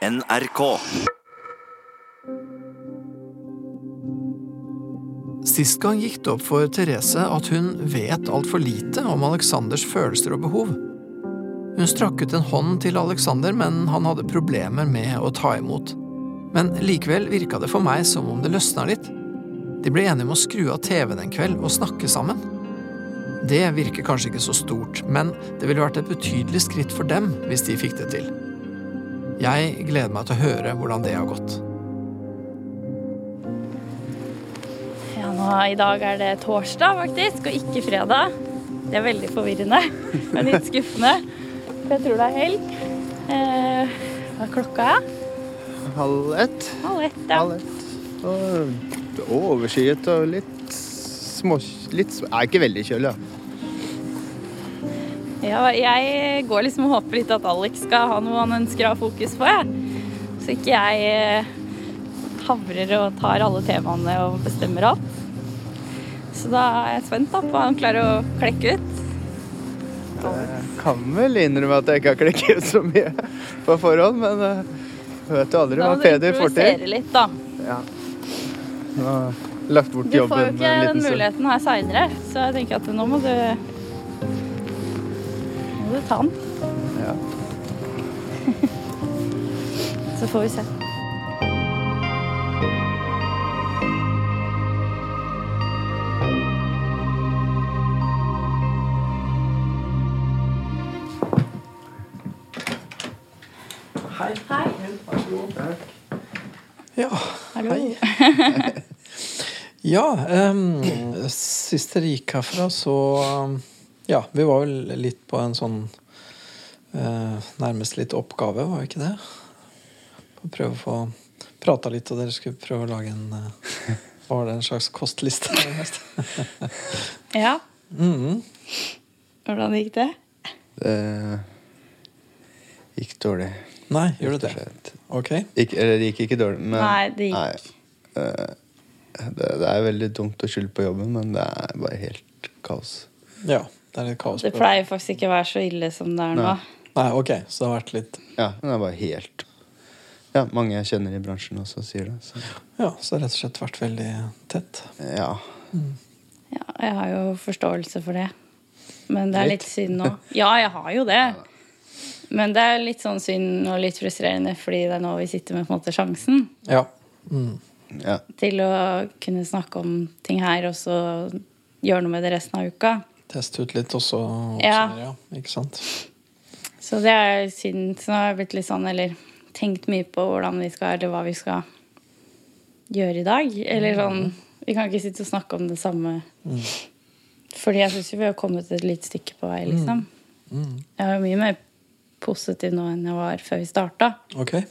NRK. Sist gang gikk det opp for Therese at hun vet altfor lite om Alexanders følelser og behov. Hun strakk ut en hånd til Alexander, men han hadde problemer med å ta imot. Men likevel virka det for meg som om det løsna litt. De ble enige om å skru av TV-en en kveld og snakke sammen. Det virker kanskje ikke så stort, men det ville vært et betydelig skritt for dem hvis de fikk det til. Jeg gleder meg til å høre hvordan det har gått. Ja, nå, I dag er det torsdag, faktisk, og ikke fredag. Det er veldig forvirrende og litt skuffende. For jeg tror det er helg. Eh, hva er klokka? Halv ett. Halv ett, ja. Halv ett. Og overskyet og litt små... Litt, er ikke veldig kjølig, ja. Ja. Jeg går liksom og håper litt at Alex skal ha noe han ønsker å ha fokus på. Jeg. Så ikke jeg eh, havrer og tar alle temaene og bestemmer alt. Så da er jeg spent da på hva han klarer å klekke ut. Jeg kan vel innrømme at jeg ikke har klekket ut så mye på forhånd, men eh, jeg vet jo aldri hva må du Peder får til. improvisere litt, da. Ja. Nå har jeg lagt bort Du får jo ikke den muligheten her seinere, så jeg tenker at nå må du Ta den. Ja. Så får vi se. Hei. Hei. Ja, Hallo. hei. ja, um, sist dere gikk herfra, så um, Ja, vi var vel litt på en sånn eh, Nærmest litt oppgave, var vi ikke det? På å prøve å få prata litt, og dere skulle prøve å lage en eh, var det, en slags kostliste? ja. Ja, -hmm. hvordan gikk det? Det gikk dårlig. Nei, gjorde det det? slett. Ok. Ikke, eller det gikk ikke dårlig, men Nei, det gikk Nei, eh, det, det er veldig dumt å skylde på jobben, men det er bare helt kaos. Ja, det er litt kaos. Det pleier faktisk ikke å være så ille som det er nå. Nei. Nei, ok, så det har vært litt Ja, men det er bare helt Ja, mange jeg kjenner i bransjen også sier det. Så Ja, så det har rett og slett vært veldig tett. ja. Ja, jeg har jo forståelse for det. Men det er Litt. litt synd nå. Ja, jeg har jo det. Men det er litt sånn synd og litt frustrerende, fordi det er nå vi sitter med på en måte sjansen Ja. Mm. ja. til å kunne snakke om ting her, og så gjøre noe med det resten av uka. Teste ut litt også. Ja. ja. Ikke sant? Så det er siden Så har jeg blitt litt sånn, eller tenkt mye på hvordan vi skal, eller hva vi skal gjøre i dag. Eller sånn Vi kan ikke sitte og snakke om det samme. Fordi jeg syns vi har kommet et lite stykke på vei, liksom. Mm. Jeg er jo mye mer positiv nå enn jeg var før vi starta. Okay.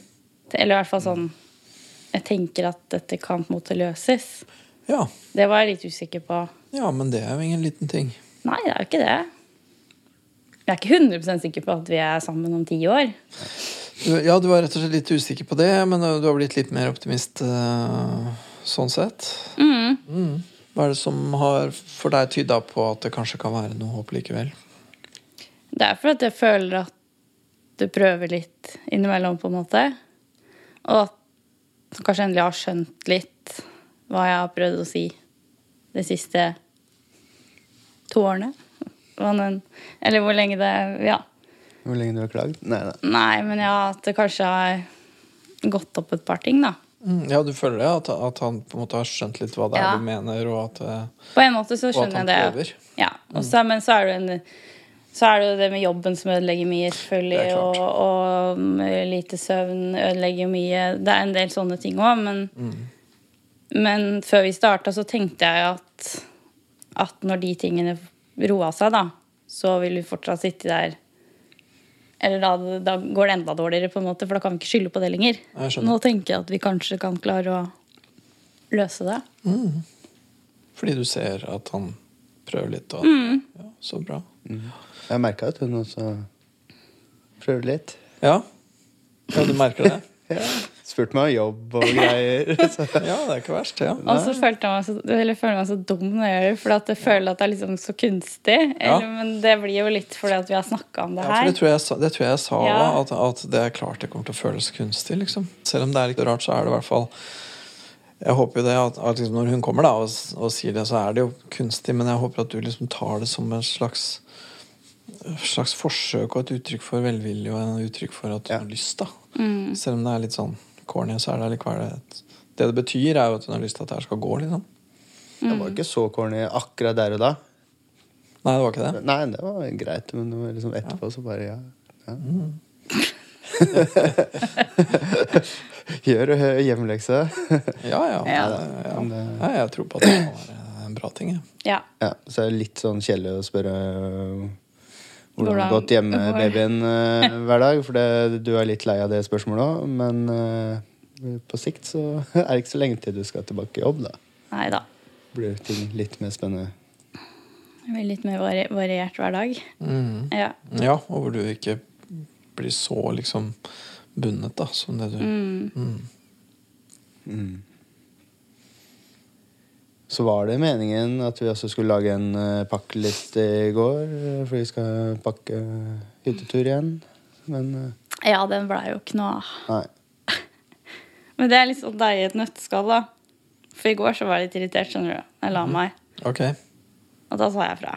Eller i hvert fall sånn Jeg tenker at dette kan på en måte løses. Ja. Det var jeg litt usikker på. ja, men det er jo ingen liten ting. Nei, det er jo ikke det. Jeg er ikke 100% sikker på at vi er sammen om ti år. Ja, du var rett og slett litt usikker på det, men uh, du har blitt litt mer optimist uh, sånn sett. Mm. Hva er det som har for deg tyda på at det kanskje kan være noe håp likevel? Det er for at jeg føler at du prøver litt innimellom, på en måte. Og at kanskje endelig har skjønt litt hva jeg har prøvd å si det siste to årene. Eller hvor lenge det Ja. Hvor lenge du har klagd? Nei da. Nei, men ja, at det kanskje har gått opp et par ting, da. Mm, ja, du føler det? At, at han på en måte har skjønt litt hva det er Ja. du mener, og at, uh, På en måte så skjønner jeg det. Ja, Også, mm. Men så er det en så er det jo det med jobben som ødelegger mye, selvfølgelig. Og, og lite søvn ødelegger mye. Det er en del sånne ting òg, men, Mm. men før vi starta, så tenkte jeg at, at når de tingene roa seg, da, så vil vi fortsatt sitte der Eller da, da går det enda dårligere, på en måte, for da kan vi ikke skylde på det lenger. Nå tenker jeg at vi kanskje kan klare å løse det. Fordi du ser at han prøver litt, og ja, så bra. Jeg merka at hun også prøver litt. Ja, ja du merker det? Ja, spurt meg om jobb og greier. Ja, det er ikke verst, ja. Og så følte jeg meg så, eller føler meg så dum når jeg gjør for at jeg føler at det er liksom så kunstig. Eller, Men det blir jo litt fordi at vi har snakka om det Ja, for her. det tror jeg, det tror jeg sa Ja. òg, at, at det er klart det kommer til å føles kunstig. liksom. Selv om det er litt rart, så er det i hvert fall Jeg håper jo det at, at liksom når hun kommer da og, og sier det, så er det jo kunstig, men jeg håper at du liksom tar det som en slags slags forsøk og et uttrykk for velvilje og en uttrykk for at du Ja. har lyst. da. Mm. Selv om det er litt sånn corny, så er det likevel et Det det betyr, er jo at hun har lyst til at det her skal gå. liksom. Det var ikke så corny akkurat der og da. Nei, det var ikke det. Nei, det var greit, men det var liksom etterpå så bare ja. ja. Gjør øh, hjemmelekse. Ja, ja. Ja. ja. Men jeg tror på at det var en bra ting. jeg. Ja. Ja, så er det litt sånn kjedelig å spørre hvordan det har gått hjemme med babyen uh, hver dag, for det, du er litt lei av det spørsmålet òg, men uh, på sikt så er det ikke så lenge til du skal tilbake i jobb, da. Nei da. Blir ting litt mer spennende. Det blir litt mer vari variert hver dag. Mm. Ja. Ja, og hvor du ikke blir så liksom bundet, da, som det du Mm. Mm. Så var det meningen at vi også skulle lage en uh, pakkeliste i går, eh, for vi skal pakke hyttetur igjen. Men eh, ja, den blei jo ikke noe av. Men det er litt sånn deg i et nøtteskall, da. For i går så var jeg litt irritert, skjønner du. Jeg la meg. Ok. Og da sa jeg fra.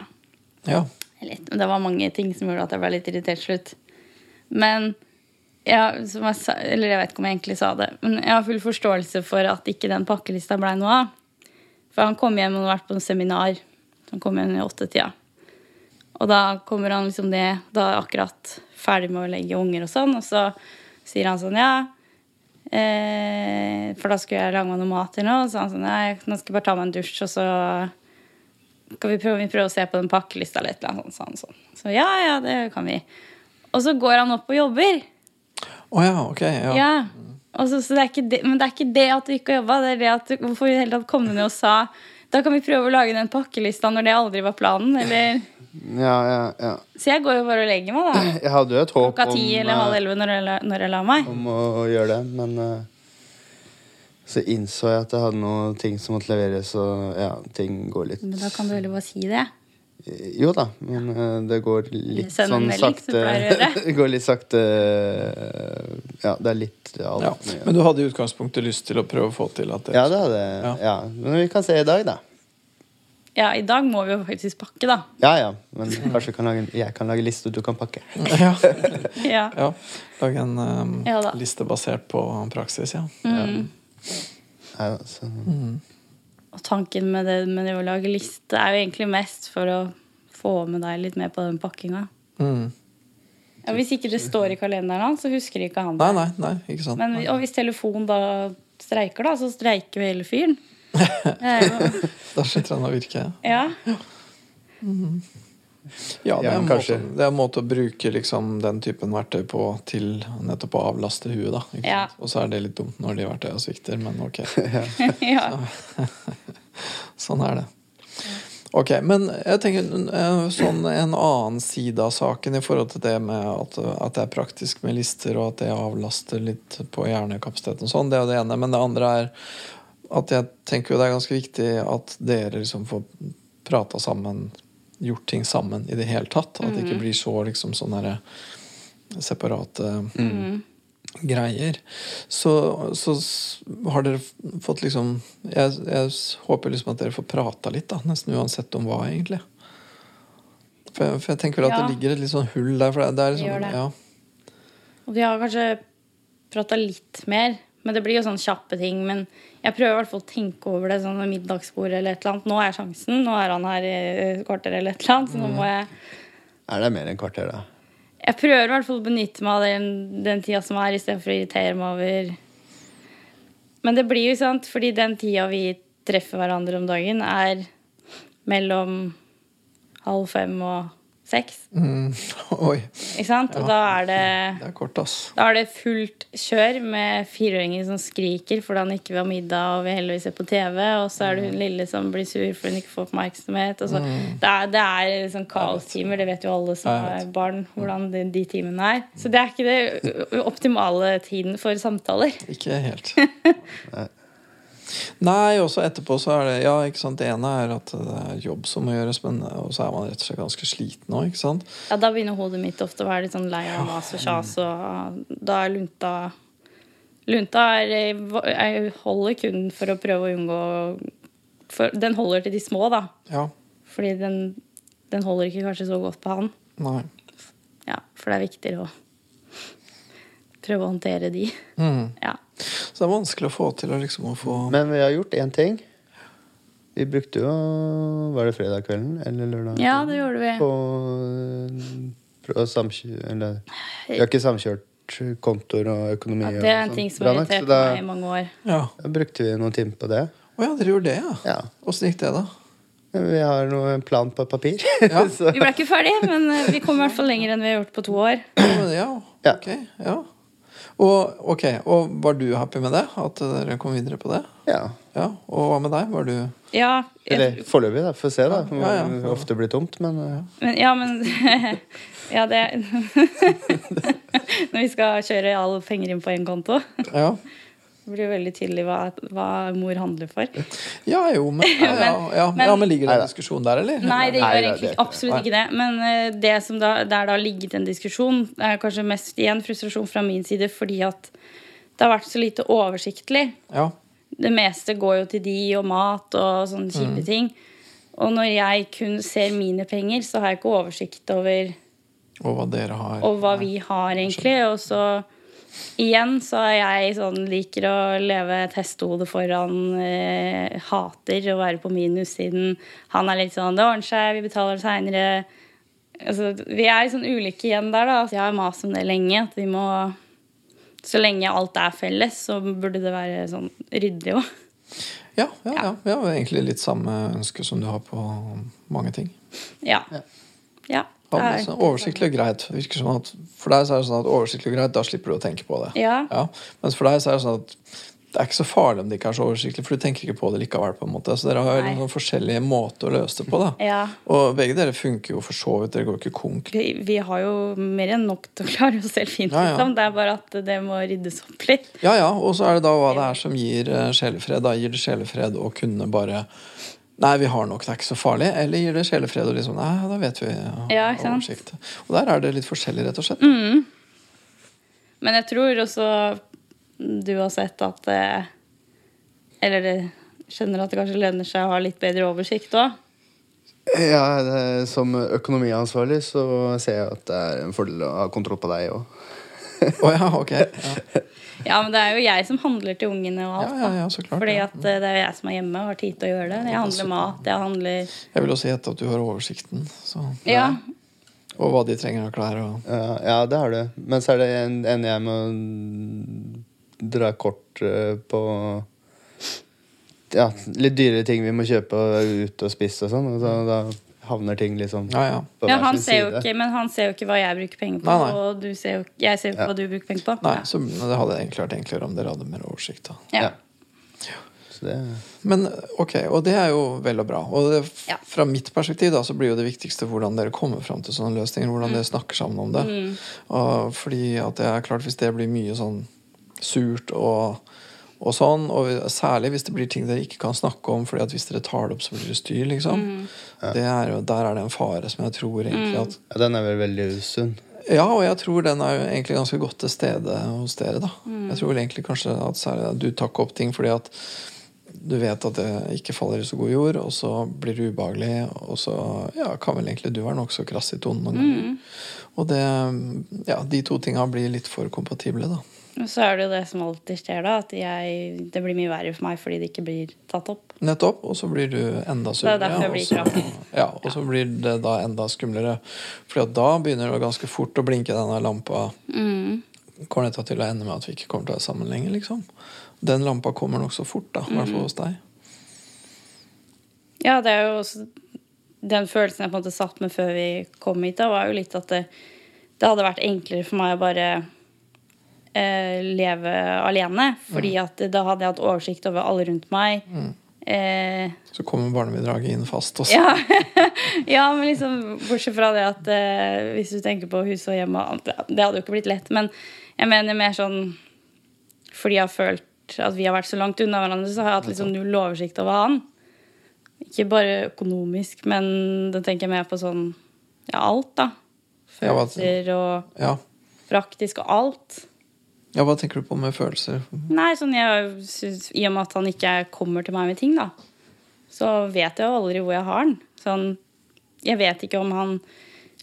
Ja. Litt. Men det var mange ting som gjorde at jeg ble litt irritert til slutt. Men ja, som jeg sa, eller jeg vet ikke om jeg egentlig sa det, men jeg har full forståelse for at ikke den pakkelista blei noe av. For han kom hjem og hadde vært på en seminar. Han kom hjem i åttetida. Og da kommer han liksom det da er akkurat ferdig med å legge unger og sånn, og så sier han sånn, ja eh, For da skulle jeg lage meg noe mat eller nå, og så han sånn, nei, nå skal jeg bare ta meg en dusj, og så kan vi prøve, vi prøve å se på den pakkelista eller et eller annet sånt. sånn. Så ja, ja, det kan vi. Og så går han opp og jobber. Å ja, ok. Ja. Ja. Og så, så det det, men det er ikke det at du ikke har jobba. Det er det at hvorfor i det hele tatt kom du ned og sa da kan vi prøve å lage den pakkelista når det aldri var planen. Eller... Ja, ja, ja. Så jeg går jo bare og legger meg, da. Jeg hadde jo et håp Klokka om, ti eller halv eh, elleve når når jeg la meg. om å gjøre det, men uh, så innså jeg at jeg hadde noen ting som måtte leveres, og ja, ting går litt Men da kan du heller bare si det. Jo da, men eh, det går litt sånn melding, sakte. Det går litt sakte Ja, det er litt alt Ja. Men du hadde i utgangspunktet lyst til å prøve å få til at det Ja, det hadde. Ja. Ja. Men vi kan se i dag, da. Ja, i dag må vi jo faktisk pakke, da. Ja, ja. Men kanskje kan lage, jeg kan lage liste, og du kan pakke. ja. Ja. ja. Lage en um, Ja liste basert på praksis, ja. Mm. Ja, så, Og tanken med det, med det å lage liste er jo egentlig mest for å få med deg litt mer på den pakkinga. Mm. Ja, hvis ikke det står i kalenderen hans, så husker ikke han det. nei, nei, ikke sant. Men, og hvis telefonen da streiker, da, så streiker jo hele fyren. Jo- Da slutter han å virke. Ja. Ja, det Ja, er, en kanskje. måte, det er en måte å bruke liksom, den typen verktøy på til nettopp å avlaste huet. Da, ikke Ja. sant? Og så er det litt dumt når de verktøyene svikter, men ok. ja. Sånn er det. Ok, Men jeg tenker sånn en annen side av saken i forhold til det med at, at det er praktisk med lister, og at det avlaster litt på hjernekapasiteten og sånn, det er jo det ene. Men det andre er at jeg tenker jo det er ganske viktig at dere liksom får prata sammen, gjort ting sammen i det hele tatt. At det ikke blir så liksom sånne separate separate greier. Så, så har dere fått liksom jeg, jeg håper liksom at dere får prata litt, da. Nesten uansett om hva, egentlig. For jeg, for jeg tenker vel at Ja. det ligger et litt sånn hull der. For det, det er liksom, Det gjør det. Ja. Og vi har kanskje prata litt mer, men det blir jo sånn kjappe ting. Men jeg prøver i hvert fall å tenke over det sånn ved middagsbord eller et eller annet. Nå er sjansen. Nå er han her i et kvarter eller et eller annet, så nå må jeg er det mer enn kvarter, da? Jeg prøver i hvert fall å benytte meg av den, den tida som er, istedenfor å irritere meg over Men det blir jo sant, fordi den tida vi treffer hverandre om dagen, er mellom halv fem og seks. Mm. Oi, Ikke sant? Og da er det det er kort, ass. Da er det fullt kjør med fireåringer som skriker fordi han ikke vil ha middag og vil heller se på TV. Og så er det hun lille som blir sur fordi hun ikke får oppmerksomhet. Og så, det, er, det er liksom kaostimer. Det vet jo alle som er barn, hvordan de, de timene er. Så det er ikke det optimale tiden for samtaler. Ikke helt. Nei, også etterpå så er det Ja, ikke sant. Det ene er at det er jobb som må gjøres, men så er man rett og slett ganske sliten òg, ikke sant. Ja, Da begynner hodet mitt ofte å være litt sånn lei av mas og kjas, og da er lunta Lunta er, jeg holder kun for å prøve å unngå for, Den holder til de små, da. Ja. Fordi den, den holder ikke kanskje så godt på han. Nei. Ja, for det er viktigere å prøve å håndtere de. Mm. Ja. Så det er vanskelig å få til å liksom å få Men vi har gjort én ting. Vi brukte jo Var det fredag kvelden eller lørdag? ja, det gjorde vi. På, på samkjø... Eller Vi har ikke samkjørt kontoer og økonomi. Ja, det er en ting som har irritert meg i mange år. Ja. da brukte vi noen timer på det. Å ja, dere gjorde det, ja. Ja. Åssen gikk det, da? Vi har noe plan på papir. Ja. så, Vi ble ikke ferdige, men eh, vi kom i hvert fall lenger enn vi har gjort på to år. Ja, ok, ja. Og, ok, og var du happy med det? At dere kom videre på det? ja. Ja. Og hva med deg? Var du Ja, Eller jeg, foreløpig, da. Får se, da. Ja, ja. ja. ofte blir tomt. Men ja men, ja, men Ja, det Når vi skal kjøre alle penger inn på én konto, Ja. Det blir jo veldig tydelig hva, hva mor handler for. Ja, jo, men, ja, ja, ja, men- ja, men ligger det en diskusjon der, eller? Nei, det gjør egentlig det- absolutt ikke det. Men eh, det som da, der det har ligget en diskusjon, er kanskje mest igjen frustrasjon fra min side fordi at det har vært så lite oversiktlig. Ja. Det meste går jo til de og mat og sånne kjipe Mm. ting. Og når jeg kun ser mine penger, så har jeg ikke oversikt over Og hva dere har. og hva vi har, egentlig. Og så igjen så er jeg sånn liker å leve et hestehode foran. Eh, hater å være på minussiden. Han er litt sånn Det ordner seg, vi betaler seinere. Altså, vi er sånn ulike igjen der, da. Jeg har mast om det lenge. At vi må Så lenge alt er felles, så burde det være sånn ryddig òg. Ja, ja, ja. Vi har egentlig litt samme ønske som du har på mange ting. Ja. ja. Ja, så oversiktlig og greit. Virker som at For deg så er det sånn at oversiktlig og greit, da slipper du å tenke på det. Ja. Ja. Mens for deg så er det sånn at det er ikke så farlig om det ikke er så oversiktlig, for du tenker ikke på det likevel. på en måte Så dere har Nei. noen forskjellige måter å løse det på. da ja. Og begge dere funker jo for så vidt. Dere går ikke konk. Vi, vi har jo mer enn nok til å klare oss selv fint. Ja, ja. Liksom. Det er bare at det må ryddes opp litt. Ja, ja, Og så er det da hva det er som gir eh, sjelefred. Da gir det sjelefred å kunne bare Nei, vi har nok, det er ikke så farlig. Eller gir det sjelefred og liksom Nei, da vet vi ja, Ja, ikke sant? oversikt. Og der er det litt forskjellig, rett og slett. Mm. Men jeg tror også du har sett at eh, Eller skjønner at det kanskje lønner seg å ha litt bedre oversikt òg. ja, det, som økonomiansvarlig så ser jeg at det er en fordel å ha kontroll på deg òg. Å ja, ok. Ja. Ja, men det er jo jeg som handler til ungene og alt. Ja, ja, ja, så klart, Fordi at eh, det er jo jeg som er hjemme og har tid til å gjøre det. Jeg handler mat, jeg handler Jeg vil også gjette at du har oversikten. Så. Ja. Og hva de trenger av klær. Og... Ja, ja, det har du. Men så er det en, en jeg må dra kort eh, på Ja, litt dyrere ting vi må kjøpe og ut og spise og sånn. Og så, da havner ting liksom Ja, ja. på ja hver sin side. ikke, men han ser jo ikke hva jeg bruker penger på, Nei, nei. og du ser jo, jeg ser jo ikke Ja. hva du bruker penger på. Nei, så det hadde egentlig vært enklere om dere hadde mer oversikt. da. Ja. Ja. Det Men ok, og det er jo vel og bra. Og det, Ja. fra mitt perspektiv da, så blir jo det viktigste hvordan dere kommer fram til sånne løsninger. Hvordan Mm. dere snakker sammen om det. Og fordi at det er klart Hvis det blir mye sånn surt og, og sånn, og særlig hvis det blir ting dere ikke kan snakke om, fordi at hvis dere tar det opp, så blir det styr, liksom. Mm. Det er der er det en fare som jeg tror egentlig at ja, Den er vel veldig usunn. Ja, og jeg tror den er jo egentlig ganske godt til stede hos dere. da. Mm. Jeg tror vel egentlig kanskje at særlig at du tar ikke opp ting fordi at du vet at det ikke faller i så god jord, og så blir det ubehagelig, og så ja, kan vel egentlig du være nokså krass i tonen noen ganger. Mm. Og det, ja, de to tinga blir litt for kompatible, da. Og så er det jo det som alltid skjer, da. At jeg, det blir mye verre for meg fordi det ikke blir tatt opp. Nettopp. Og så blir du enda Det er surere. derfor jeg blir kraftig. Ja, og så blir det da enda skumlere. For da begynner det ganske fort å blinke denne lampa. Mm. Kommer dette til å ende med at vi ikke kommer til å være sammen lenger, liksom? Den lampa kommer nokså fort, da. I hvert Mm. fall hos deg. Ja, det er jo også den følelsen jeg på en måte satt med før vi kom hit, da, var jo litt at det, det hadde vært enklere for meg å bare eh, leve alene. Fordi at da hadde jeg hatt oversikt over alle rundt meg. Eh, Så kommer barnebidraget inn fast også. ja. ja, men liksom bortsett fra det at eh, hvis du tenker på hus og hjem og alt, det- hadde jo ikke blitt lett, men jeg mener mer sånn Fordi jeg har følt at vi har vært så langt unna hverandre, så har jeg hatt liksom null oversikt over han. Ikke bare økonomisk, men da tenker jeg mer på sånn Ja, alt, da. Følelser og Ja. praktisk og alt. Ja, hva tenker du på med følelser? Nei, sånn jeg I og med at han ikke kommer til meg med ting, da, så vet jeg jo aldri hvor jeg har han. Sånn, jeg vet ikke om han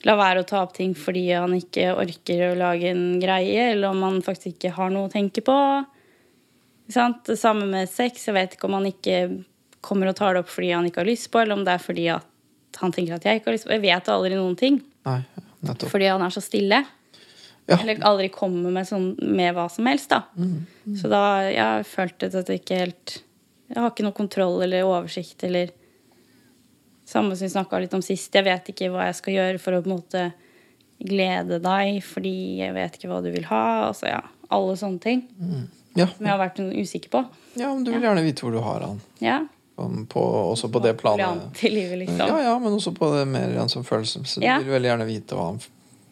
lar være å ta opp ting fordi han ikke orker å lage en greie, eller om han faktisk ikke har noe å tenke på. Sant? Det samme med sex. Jeg vet ikke om han ikke kommer og tar det opp fordi han ikke har lyst på, eller om det er fordi han tenker at jeg ikke har lyst på. Jeg vet aldri noen ting Nei, nettopp. fordi han er så stille. Ja. Eller aldri kommer med, sånn, med hva som helst, da. Så da jeg har følt at jeg ikke helt Jeg har ikke noe kontroll eller oversikt eller Samme som vi snakka litt om sist. Jeg vet ikke hva jeg skal gjøre for å på en måte glede deg, fordi jeg vet ikke hva du vil ha. Altså, ja, alle sånne ting Ja. som jeg har vært usikker på. ja, men du vil gjerne vite hvor du har han. Ja. På, også på det planet. Livet, liksom. Ja, ja, men også på det mer enn som følelse. Så du vil veldig gjerne vite hva han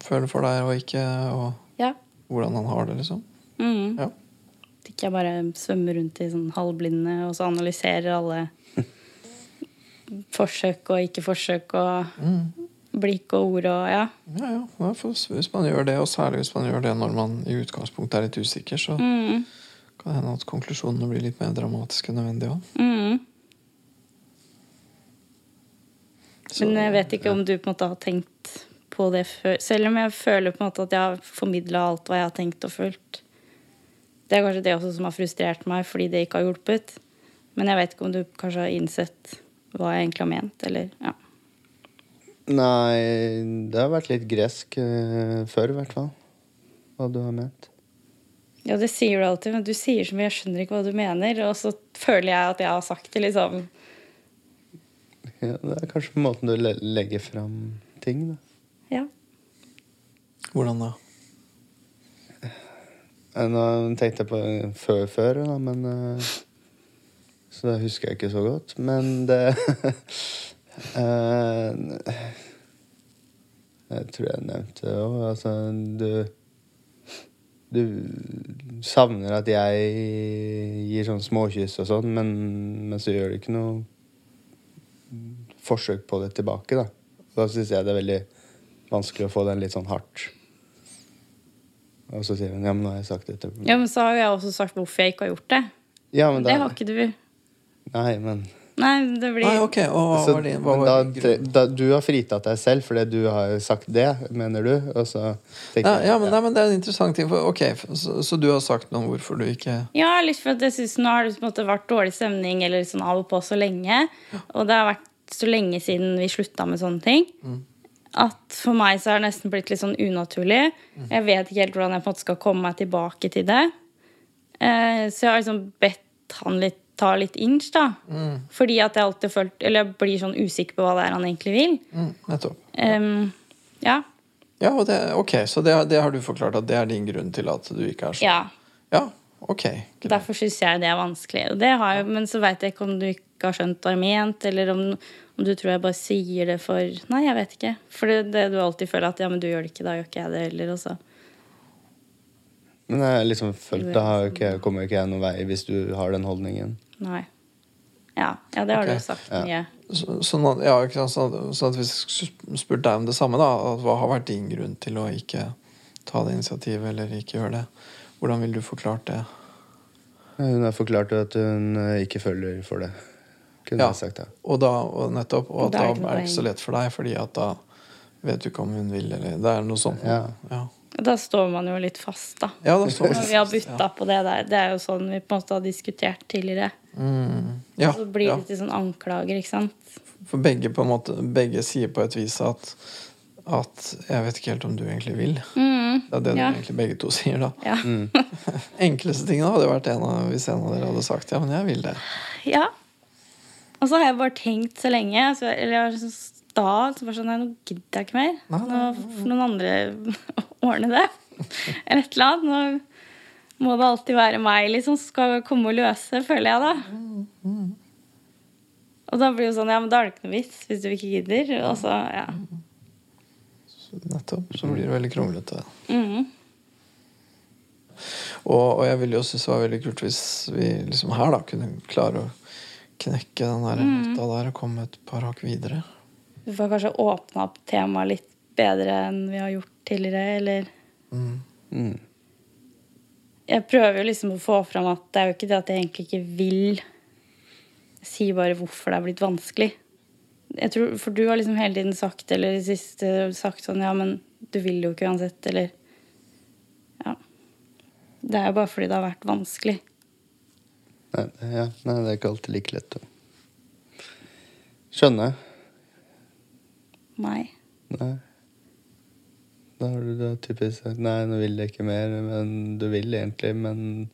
føler for deg og ikke, og Ja. hvordan han har det, liksom. Mm. Ja. At ikke jeg bare svømmer rundt i sånn halvblinde og så analyserer alle forsøk og ikke-forsøk og blikk og ord og ja. Ja, ja. hvis man gjør det, og særlig hvis man gjør det når man i utgangspunktet er litt usikker, så Mm. kan det hende at konklusjonene blir litt mer dramatiske enn nødvendig òg. Mm. Men jeg vet ikke om du på en måte har tenkt på det før. Selv om jeg føler på en måte at jeg har formidla alt hva jeg har tenkt og følt. Det er kanskje det også som har frustrert meg, fordi det ikke har hjulpet. Men jeg vet ikke om du kanskje har innsett hva jeg egentlig har ment, eller ja. Nei, det har vært litt gresk uh, før, i hvert fall. Hva du har ment. Ja, det sier du alltid, men du sier så mye, jeg skjønner ikke hva du mener. Og så føler jeg at jeg har sagt det, liksom. Ja, det er kanskje på måten du legger fram ting, da. Ja. Hvordan da? Eh, Nå tenkte jeg på før, før da, men eh, Så det husker jeg ikke så godt. Men det eh, Jeg tror jeg nevnte det òg. Altså, du Du savner at jeg gir sånn småkyss og sånn, men, men så gjør du ikke noe forsøk på det tilbake, da. Da syns jeg det er veldig vanskelig å få den litt sånn hardt. Og så sier hun ja, men nå har jeg sagt dette. ja, men så har jo jeg også sagt hvorfor jeg ikke har gjort det. Ja, men da, Det har ikke du. Nei, men Nei, det blir Nei, ok, og så, var det? Hva var da, grunn? da, Du har fritatt deg selv fordi du har sagt det, mener du? Og Nei, jeg, ja, men, nei, men det er en interessant ting. For, ok, så, så du har sagt noe om hvorfor du ikke Ja, litt for at jeg synes nå har det på en måte vært dårlig stemning eller sånn av og på så lenge. Og det har vært så lenge siden vi slutta med sånne ting. At for meg så har det nesten blitt litt sånn unaturlig. Jeg vet ikke helt hvordan jeg på en måte skal komme meg tilbake til det. Eh, så jeg har liksom bedt han litt ta litt inch, da. Fordi at jeg alltid følt Eller jeg blir sånn usikker på hva det er han egentlig vil. mm, Nettopp. Ja. Ja, og det, ok, så det, det har du forklart at det er din grunn til at du ikke er sånn? ja. Ja, ok. greit. Derfor syns jeg det er vanskelig. Det har jeg, men så veit jeg ikke om du ikke har skjønt hva jeg ment, eller om, om du tror jeg bare sier det for Nei, jeg vet ikke. For det, det du alltid føler at ja, men du gjør det ikke, da gjør ikke jeg det heller. Også. Men jeg liksom følt da har jo ikke, kommer ikke jeg noen vei hvis du har den holdningen. Nei. Ja, ja det har okay. du sagt Ja. mye. Så, sånn at, ja, ikke sant, sånn, sånn at hvis jeg spurte deg om det samme, da, at hva har vært din grunn til å ikke ta det initiativet eller ikke gjøre det? Hvordan ville du forklart det? Hun har forklart at hun eh, ikke følger for det. Kunne Ja. jeg sagt, det. Og da, og nettopp, og at Da da er det ikke så lett for deg, fordi at da vet du ikke om hun vil, eller det er noe sånt. Ja. ja. Da står man jo litt fast, da. Ja, da står man vi har bytta på det der. Det er jo sånn vi på en måte har diskutert tidligere. Mm. Ja, Så blir ja. det til sånn anklager, ikke sant. For begge på en måte Begge sier på et vis at at jeg vet ikke helt om du egentlig vil. Mm. Det er det Ja. egentlig begge to sier, da. Ja. Enkleste tingene hadde vært en av, hvis en av dere hadde sagt ja, men jeg vil det. Ja. Og så har jeg bare tenkt så lenge, så, eller jeg har så sta. Så bare sånn, nei, nå gidder jeg ikke mer. Nå får noen andre ordne det. Eller et eller annet. Nå må det alltid være meg liksom, som skal komme og løse, føler jeg da. Og da blir det jo sånn, ja, men da er det ikke noe vits hvis du ikke gidder. Og så, ja. Nettopp. Så blir det veldig kronglete. Mhm. Og, og jeg ville jo synes det var veldig kult hvis vi liksom her da kunne klare å knekke den der nøtta der og komme et par hakk videre. Vi får kanskje åpna opp temaet litt bedre enn vi har gjort tidligere, eller Mm. Jeg prøver jo liksom å få fram at det er jo ikke det at jeg egentlig ikke vil. si bare hvorfor det er blitt vanskelig. Jeg tror, for du har liksom hele tiden sagt eller i siste sagt sånn Ja, men du vil jo ikke uansett, eller Ja. Det er jo bare fordi det har vært vanskelig. Nei, ja, nei, det er ikke alltid like lett å skjønne. Nei. Nei. Da har du da typisk sagt nei, nå vil jeg ikke mer, men du vil egentlig, men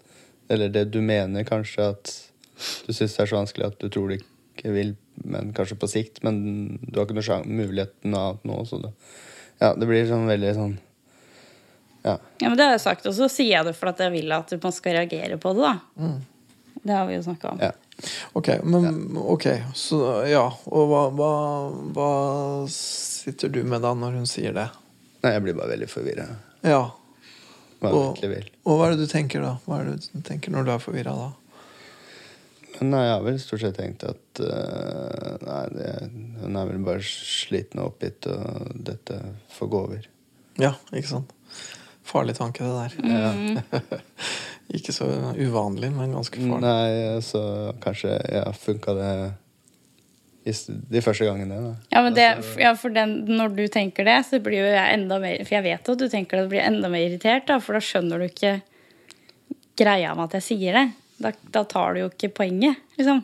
Eller det du mener kanskje at du syns det er så vanskelig at du tror du ikke vil, men kanskje på sikt, men du har ikke noe sjan- mulighet til noe nå, så det Ja, det blir sånn veldig sånn Ja. Ja, men det har jeg sagt, og så sier jeg det for at jeg vil at man skal reagere på det, da. Det har vi jo snakka om. ja. Ok, men ok, så ja. Og hva, hva, hva sitter du med da når hun sier det? Nei, jeg blir bare veldig forvirra. Ja. Hva Og, vil. og hva er det du tenker da? Hva er det du tenker når du er forvirra da? Men Nei, jeg har vel stort sett tenkt at uh, Nei, det, hun er vel bare sliten og oppgitt, og dette får gå over. Ja, ikke sant? Farlig tanke, det der. ikke så uvanlig, men ganske farlig. Nei, så kanskje ja, funka det de første gangene. Da. Ja, men det, ja, for den, Når du tenker det, så blir jo jeg enda mer For jeg vet at du tenker det, du blir enda mer irritert, da, for da skjønner du ikke greia med at jeg sier det. Da, da tar du jo ikke poenget, liksom.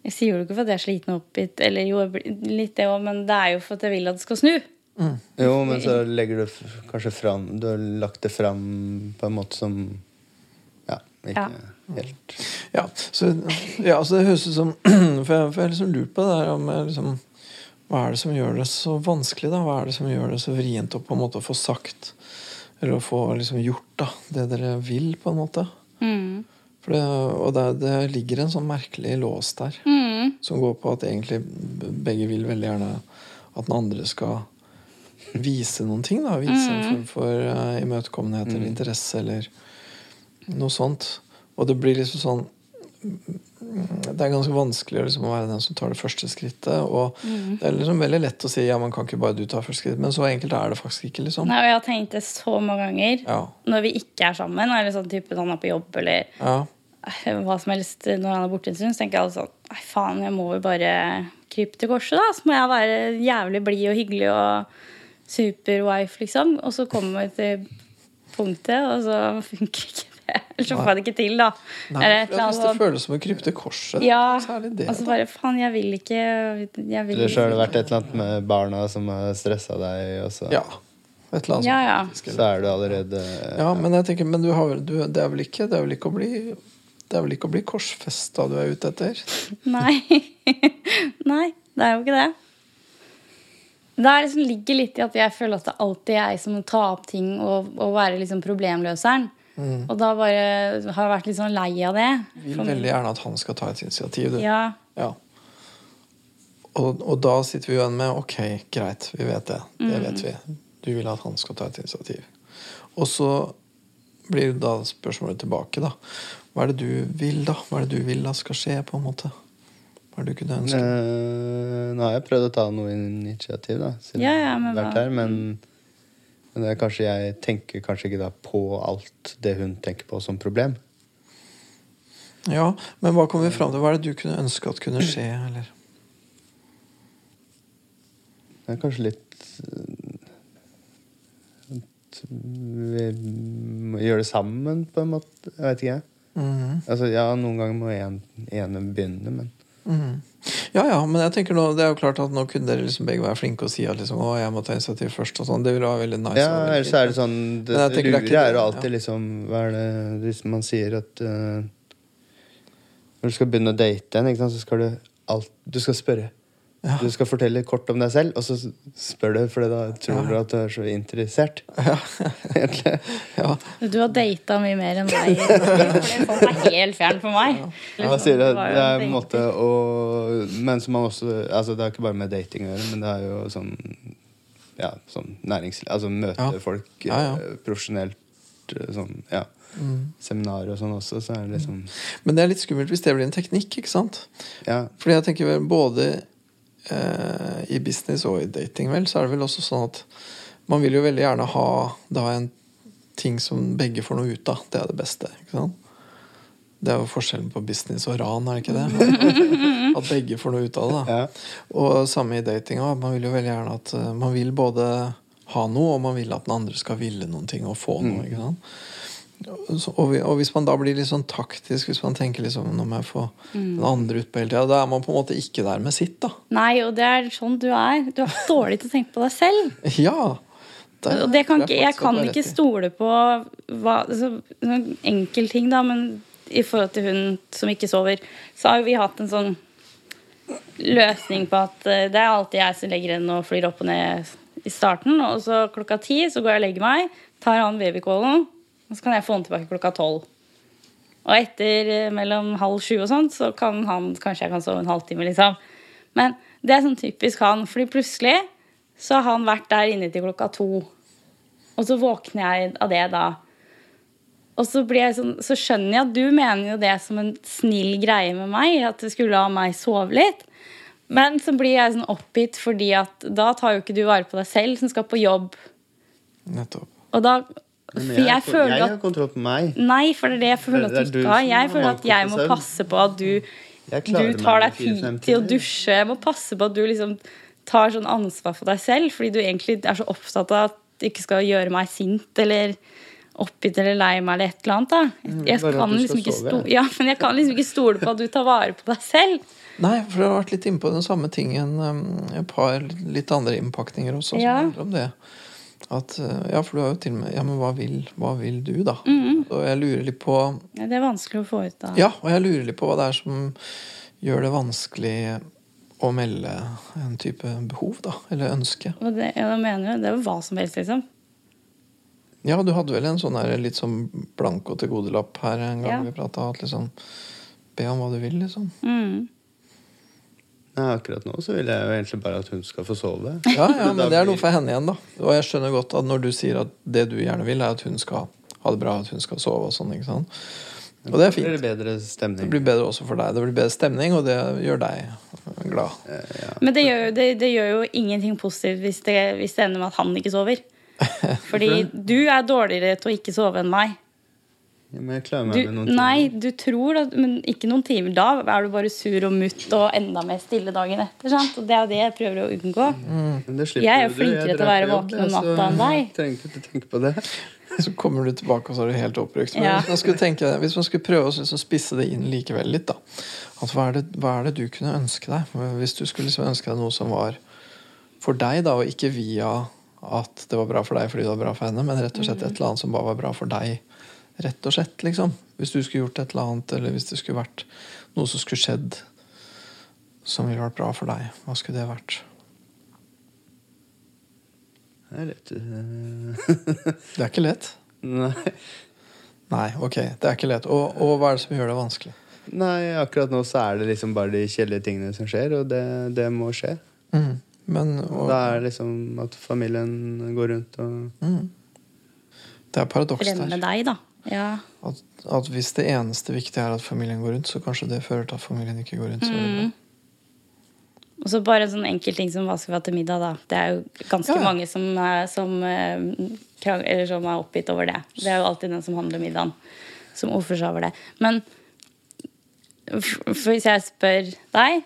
Jeg sier jo ikke for at jeg er sliten og oppgitt, eller jo, litt det òg, men det er jo for at jeg vil at det skal snu. Jo, men så legger du f- kanskje fram Du har lagt det fram på en måte som Ja, ikke Ja. helt Ja, så, ja, så det høres ut som For jeg, har liksom lurt på det der om jeg liksom, Hva er det som gjør det så vanskelig, da? Hva er det som gjør det så vrient å på en måte få sagt Eller å få liksom gjort da det dere vil, på en måte? Mm. For det, og det, det ligger en sånn merkelig lås der Mm. som går på at egentlig begge vil veldig gjerne at den andre skal vise noen ting. da Vise en form for uh, imøtekommenhet eller interesse eller noe sånt. Og det blir liksom sånn Det er ganske vanskelig liksom, å være den som tar det første skrittet. Og det er liksom veldig lett å si ja, man kan ikke bare du ta første skritt, men så enkelt er det faktisk ikke. liksom Nei, og jeg har tenkt det så mange ganger Ja, når vi ikke er sammen, eller sånn type han er på jobb, eller ja, hva som helst når han er borte en stund, så tenker jeg altså sånn Nei, faen, jeg må jo bare krype til korset, da. Så må jeg være jævlig blid og hyggelig og superwife, liksom. Og så kommer vi til punktet, og så funker ikke det. Eller så får jeg det ikke til, da. Nei, for Hvis det føles som å krype til korset, Ja, det. og så bare faen, jeg vil ikke jeg vil Eller så har det vært et eller annet med barna som har stressa deg, og så, Ja. Et eller annet Ja, ja. så er du allerede Ja, men jeg tenker, men du har du, det er vel ikke Det er vel ikke å bli Det er vel ikke å bli korsfesta du er ute etter? Nei. Nei, det er jo ikke det. Det er liksom ligger litt i at jeg føler at det alltid er jeg som må ta opp ting og, og være liksom problemløseren. Og da bare har jeg vært litt sånn lei av det. Vil veldig gjerne at han skal ta et initiativ. Du. Ja. Ja. Og, og da sitter vi igjen med ok, greit, vi vet det. Det Mm. vet vi. Du vil at han skal ta et initiativ. Og så blir da spørsmålet tilbake, da. Hva er det du vil, da? Hva er det du vil da skal skje, på en måte? Hva er det du kunne ønske? Eh, Nå har jeg prøvd å ta noe initiativ, da, siden Ja, ja, jeg har men vært her, men, men det er kanskje jeg tenker kanskje ikke da på alt det hun tenker på som problem. Ja, men hva kom vi fram til? Hva er det du kunne ønske at kunne skje, eller? Det er kanskje litt eh, At vi må gjøre det sammen, på en måte. Jeg vet ikke. Mhm. Altså, ja, noen ganger må en, ene begynne, men Mhm. Ja, ja, men jeg tenker nå, det er jo klart at nå kunne dere liksom begge være flinke og si at liksom, å, jeg må ta initiativ først. og sånn. Det ville være veldig nice. Ja, ellers er det sånn Det, det tenker det er lure er jo alltid ja. liksom Hva er det Hvis man sier at uh, Når du skal begynne å date en, så skal du alt Du skal spørre Du skal fortelle kort om deg selv, og så spør du, for da tror du at du er så interessert. Egentlig. Ja. Du har data mye mer enn meg. Det er helt fjern for meg. Hva sier? Det Det er en måte å Men som man også Altså, det er ikke bare med dating å gjøre, men det er jo sånn Ja, sånn næringsliv Altså møte Ja. folk Ja, ja. eh, profesjonelt, eh, sånn Ja. Seminarer og sånn også, så er det liksom Men det er litt skummelt hvis det blir en teknikk, ikke sant? Ja. Fordi jeg tenker både eh, i business og i dating, vel, så er det vel også sånn at man vil jo veldig gjerne ha da en ting som begge får noe ut av. Det er det beste. ikke sant? Det er jo forskjellen på business og ran, er det ikke det? At begge får noe ut av det. da. Ja. Og samme i datinga. Man vil jo veldig gjerne at eh, man vil både ha noe, og man vil at den andre skal ville noen ting og få noe. ikke sant? Og, hvis man da blir litt sånn taktisk, hvis man tenker liksom nå må jeg få den andre ut på hele tida, da er man på en måte ikke der med sitt, da. Nei, og det er sånn du er. Du er dårlig til å tenke på deg selv. Ja! Det, Og det kan ikke, jeg kan ikke stole på hva, altså, noen enkel ting, da, men i forhold til hun som ikke sover, så har vi hatt en sånn løsning på at eh, det er alltid jeg som legger henne og flyr opp og ned i starten, og så klokka ti så går jeg og legger meg, tar han babycallen, og så kan jeg få den tilbake klokka tolv. Og etter eh, mellom halv sju og sånt, så kan han kanskje jeg kan sove en halvtime, liksom. Men det er sånn typisk han, fordi plutselig så har han vært der inne til klokka to. Og så våkner jeg av det da. Og så, blir jeg sånn, så skjønner jeg at du mener jo det som en snill greie med meg, at du skulle la meg sove litt. Men så blir jeg sånn oppgitt fordi at da tar jo ikke du vare på deg selv, som skal på jobb. Nettopp. Og da Men jeg har- føler jeg har kontroll på meg. Nei, for det er det jeg føler er at du du ikke har. Jeg føler at jeg må passe på at du du tar deg tid til å dusje. Jeg må passe på at du liksom tar sånn ansvar for deg selv, fordi du egentlig er så opptatt av at du ikke skal gjøre meg sint eller oppgitt eller lei meg eller et eller annet. da. Jeg Mm, bare kan liksom ikke stole, ja. men jeg kan liksom ikke stole på at du tar vare på deg selv. Nei, for jeg har vært litt inne på den samme tingen. um, Et par litt andre innpakninger også, som Ja. handler om det. At, uh, ja, for du har jo til og med Ja, men hva vil, hva vil du, da? Mm. Og jeg lurer litt på Ja, det er vanskelig å få ut da. Ja, og jeg lurer litt på hva det er som gjør det vanskelig å melde en type behov, da. Eller ønske. Og det, ja, mener jo, det er jo hva som helst, liksom. Ja, du hadde vel en sånn der litt sånn blanko til godelapp her en gang Ja. vi prata. At liksom Be om hva du vil, liksom. Mm. Nei, akkurat nå så vil jeg jo egentlig bare at hun skal få sove. Ja, ja, men det er noe for henne igjen, da. Og jeg skjønner godt at når du sier at det du gjerne vil, er at hun skal ha det bra, at hun skal sove og sånn, ikke sant. Og det er blir fint. det bedre Det stemning. blir bedre også for deg. Det blir bedre stemning, og det gjør deg glad. Men det gjør, det, det gjør jo ingenting positivt hvis det, hvis det ender med at han ikke sover. Fordi du er dårligere til å ikke sove enn meg. Men jeg klarer meg Du, med noen timer. nei, du tror det, men ikke noen timer. Da er du bare sur og mutt og enda mer stille dagen etter. Sant? Og det er jo det jeg prøver å unngå. Mm. det Jeg er jo flinkere til å være våken om natta enn deg. Trenger ikke tenke på det. Så kommer du tilbake, og så er du helt oppbrukt. Men Ja. hvis, man skulle tenke, hvis man skulle prøve å liksom spisse det inn likevel litt, da at hva, er det, hva er det du kunne ønske deg? Hvis du skulle liksom ønske deg noe som var for deg, da, og ikke via at det var bra for deg fordi det var bra for henne, men rett og slett et eller annet som bare var bra for deg. Rett og slett, liksom. Hvis du skulle gjort et eller annet, eller hvis det skulle vært noe som skulle skjedd som ville vært bra for deg, hva skulle det vært? Det er litt uh, Det er ikke lett. Nei. Nei, ok, det er ikke lett. Og, og hva er det som gjør det vanskelig? Nei, akkurat nå så er det liksom bare de kjedelige tingene som skjer, og det, det må skje. Mm. Men og, Da er det liksom at familien går rundt og mm. Det er paradoks der. der. deg, da. Ja. At, at hvis det eneste viktige er at familien går rundt, så kanskje det fører til at familien ikke går rundt. Så bra. Og så bare en sånn enkel ting som hva skal vi ha til middag, da. Det er jo ganske Ja, mange som, som, eh, krang- eller som er oppgitt over det. Det er jo alltid den som handler middagen, som ofrer seg over det. Men for hvis jeg spør deg,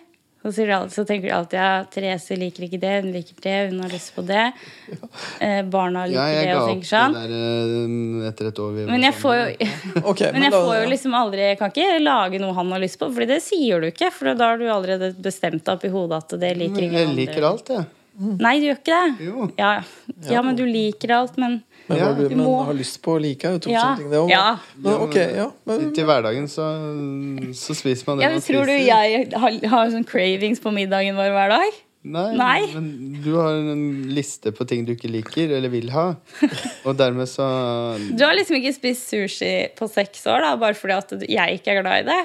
så, sier du så tenker du alltid ja, Therese liker ikke det, hun liker det, hun har lyst på det. Eh, barna liker Ja, jeg det ga og opp tenker sånn. det der eh, etter et år. vi Men jeg får jo okay, Men jeg da- får jo liksom aldri Jeg kan ikke lage noe han har lyst på, for det sier du ikke. For da har du allerede bestemt deg opp i hodet at det liker Men andre. Jeg liker alt, jeg. Nei, du gjør ikke det. Jo. Ja, ja, men du liker alt, men Men Ja, du, men må- har lyst på å like er jo to forskjellige ting. Det ja. Men, okay, ja, men, Til hverdagen så, så spiser man det ja, man spiser. Tror du jeg har, har sånn cravings på middagen vår hver dag? Nei, Nei. men du har en liste på ting du ikke liker eller vil ha. Og dermed så Du har liksom ikke spist sushi på seks år, da, bare fordi at jeg ikke er glad i det.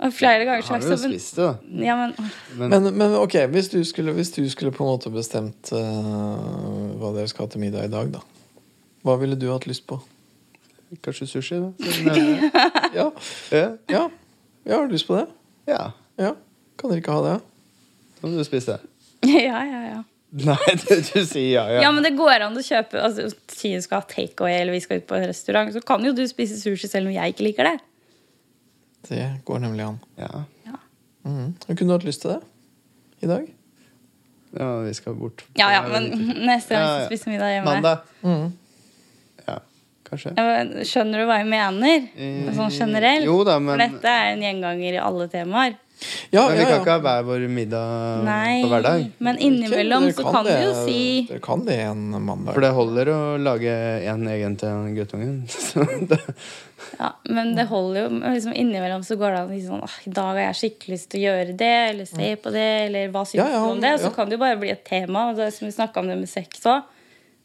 Og flere ganger så har har du jo spist det, da. Ja, men Men, Men, men ok, hvis du, skulle, hvis du skulle på en måte bestemt uh, hva dere skal ha til middag i dag, da. Hva ville du hatt lyst på? kanskje sushi, da? siden. Ja, Ja. ja. Jeg har lyst på det? ja. Ja. Kan dere ikke ha det? Da må du spise det. Ja, ja, ja. Nei, du, du sier ja, ja. Ja, men det går an å kjøpe altså, Si du skal ha takeaway eller vi skal ut på en restaurant, så kan jo du spise sushi selv om jeg ikke liker det. Det går nemlig an. Ja. Mhm. Kunne du hatt lyst til det i dag? ja, vi skal bort. Ja, ja, men neste gang Ja, vi ja. skal spise middag hjemme Mandag. Mhm. Kanskje. Skjønner du hva jeg mener? Sånn generelt? Jo da, men- For dette er en gjenganger i alle temaer. Ja, Men vi ja, kan ikke ha hver vår middag Nei, på hver dag. men innimellom så kan du det- jo si Dere kan det en mandag. For det holder å lage en egen til guttungen. Ja, men det holder jo. men Liksom innimellom så går det an å si sånn «Åh, I dag har jeg skikkelig lyst til å gjøre det, eller se på det, eller hva syns Ja, ja, du om det? Og så ja. kan det jo bare bli et tema. Og det er som vi snakka om det med sex òg.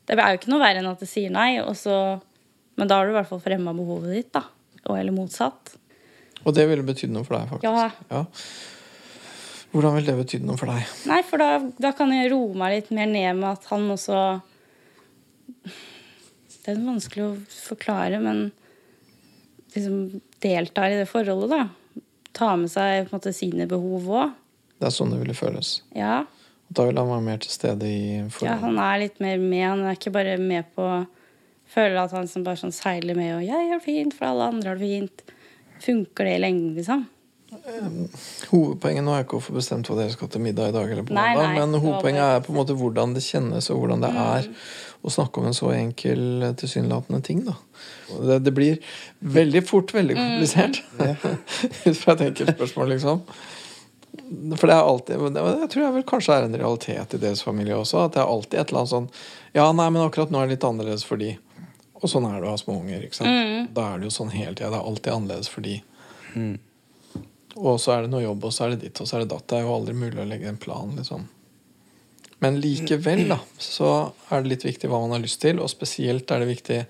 Det er jo ikke noe verre enn at det sier nei. Og så, men da har du i hvert fall fremma behovet ditt, da. Og eller motsatt. Og det ville betydd noe for deg, faktisk. Ja. Ja. Hvordan ville det betydd noe for deg? Nei, for da, da kan jeg roe meg litt mer ned med at han også Det er vanskelig å forklare, men liksom deltar i det forholdet, da. Ta med seg måte sine behov òg. Det er sånn det ville føles. Ja. Da vil han være mer til stede i forholdet? ja, han er litt mer med. Han er ikke bare med på Føler at han som bare sånn seiler med og 'Jeg har det fint, for alle andre har det fint'. Funker det i lengden, liksom? Hovedpoenget nå er ikke å få bestemt hva dere skal til middag i dag, eller på Nei, mandag, nei, men hovedpoenget bare- er på en måte hvordan det kjennes, og hvordan det er å snakke om en så enkel, tilsynelatende ting. da. Det, det blir veldig fort veldig komplisert. Ut fra et enkelt spørsmål, liksom. For det er alltid Jeg tror jeg vel kanskje er en realitet i deres familie også. At det er alltid et eller annet sånn Ja, nei, men akkurat nå er det litt annerledes fordi Og sånn er det å ha små unger. ikke sant? Da er det jo sånn hele tida. Det er alltid annerledes for de. Mm. Og så er det noe jobb, og så er det ditt, og så er det datt. Det er jo aldri mulig å legge en plan, liksom. Men likevel, da, så er det litt viktig hva man har lyst til, og spesielt er det viktig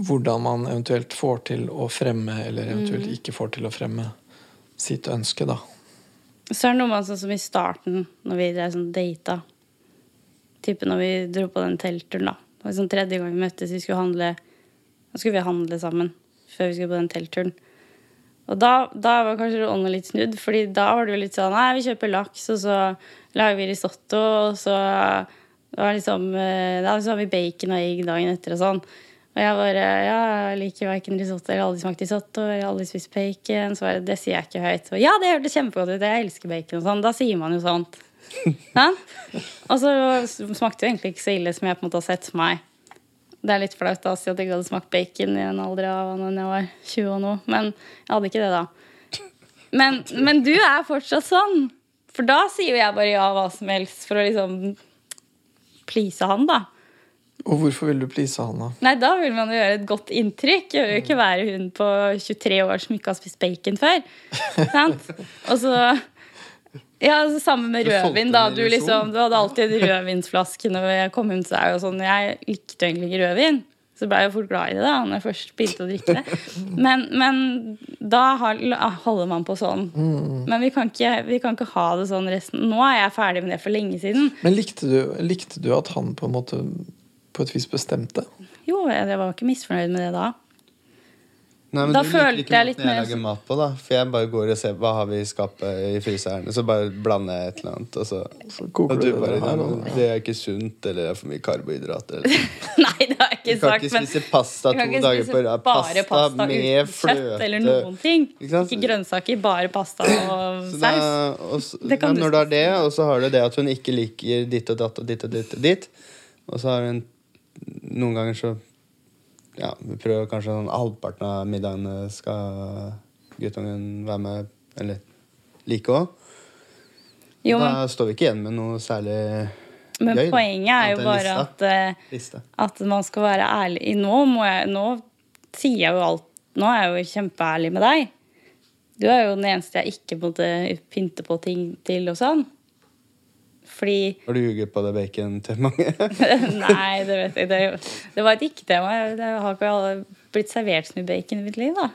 hvordan man eventuelt får til å fremme, eller eventuelt ikke får til å fremme, sitt ønske, da. Så er det noe med sånn som i starten, når vi sånn data. Type når vi dro på den teltturen, da. Det var sånn tredje gang vi møttes, vi skulle handle Da skulle vi handle sammen før vi skulle på den teltturen. Og da, da var kanskje ånden litt snudd, Fordi da var det jo litt sånn Nei, vi kjøper laks, og så lager vi risotto, og så det var liksom, eh, Da har vi bacon og egg dagen etter og sånn. Og jeg bare Ja, jeg liker verken risotto, har aldri smakt risotto, jeg har aldri spist bacon. Så bare, det sier jeg ikke høyt. Og ja, det hørtes kjempegodt ut, jeg elsker bacon og sånn. Da sier man jo sånt. Sant? Og så smakte det egentlig ikke så ille som jeg på en måte har sett for meg. Det er litt flaut da, å si at jeg hadde smakt bacon i en alder av når jeg var 20 og noe. Men jeg hadde ikke det da. Men, men du er fortsatt sånn. For da sier jo jeg bare ja hva som helst for å liksom please han, da. Og hvorfor vil du please han, da? Nei, da vil man jo gjøre et godt inntrykk. Jeg vil jo ikke være hun på 23 år som ikke har spist bacon før. Sant? Og så ja, altså, Sammen med rødvin. da Du, liksom, du hadde alltid en rødvinsflaske når jeg kom hjem til deg. og sånn. Jeg likte egentlig ikke rødvin. Så ble jeg jo fort glad i det da når jeg først begynte å drikke det. Men, men da holder man på sånn. Men vi kan, ikke, vi kan ikke ha det sånn resten. Nå er jeg ferdig med det for lenge siden. Men likte du, likte du at han på en måte på et vis bestemte? Jo, jeg jeg var ikke misfornøyd med det da. Nei, men Da du liker ikke jeg litt mer jeg lager mat på, da. For jeg bare går og ser hva har vi i skapet i fryseren, og så bare blander jeg et eller annet, og så Så koker og du bare det her, ja, Det er ikke sunt, eller det er for mye karbohydrater. Eller. Nei, det har jeg ikke sagt. Du kan sagt. ikke men spise pasta to dager på rad. bare pasta med uten fløte. kjøtt eller noen ting. Ikke? Ikke grønnsaker, bare pasta og saus. da, og så, Det kan men når du har det, og så har du det at hun ikke liker ditt og datt og ditt og ditt, og ditt og så har hun noen ganger så Ja, vi prøver kanskje sånn halvparten av middagene skal guttungen være med, eller like òg. Da står vi ikke igjen med noe særlig men gøy, Men poenget er jo bare at, eh, liste. at man skal være ærlig. Nå, jeg, nå sier jeg jo alt Nå er jeg jo kjempeærlig med deg. Du er jo den eneste jeg ikke måtte pynte på ting til og sånn. Fordi Har du ljuget på det bacon til mange? Nei, det vet jeg Det, det var et ikke-tema. Det har ikke alle blitt servert så mye bacon i mitt liv, da.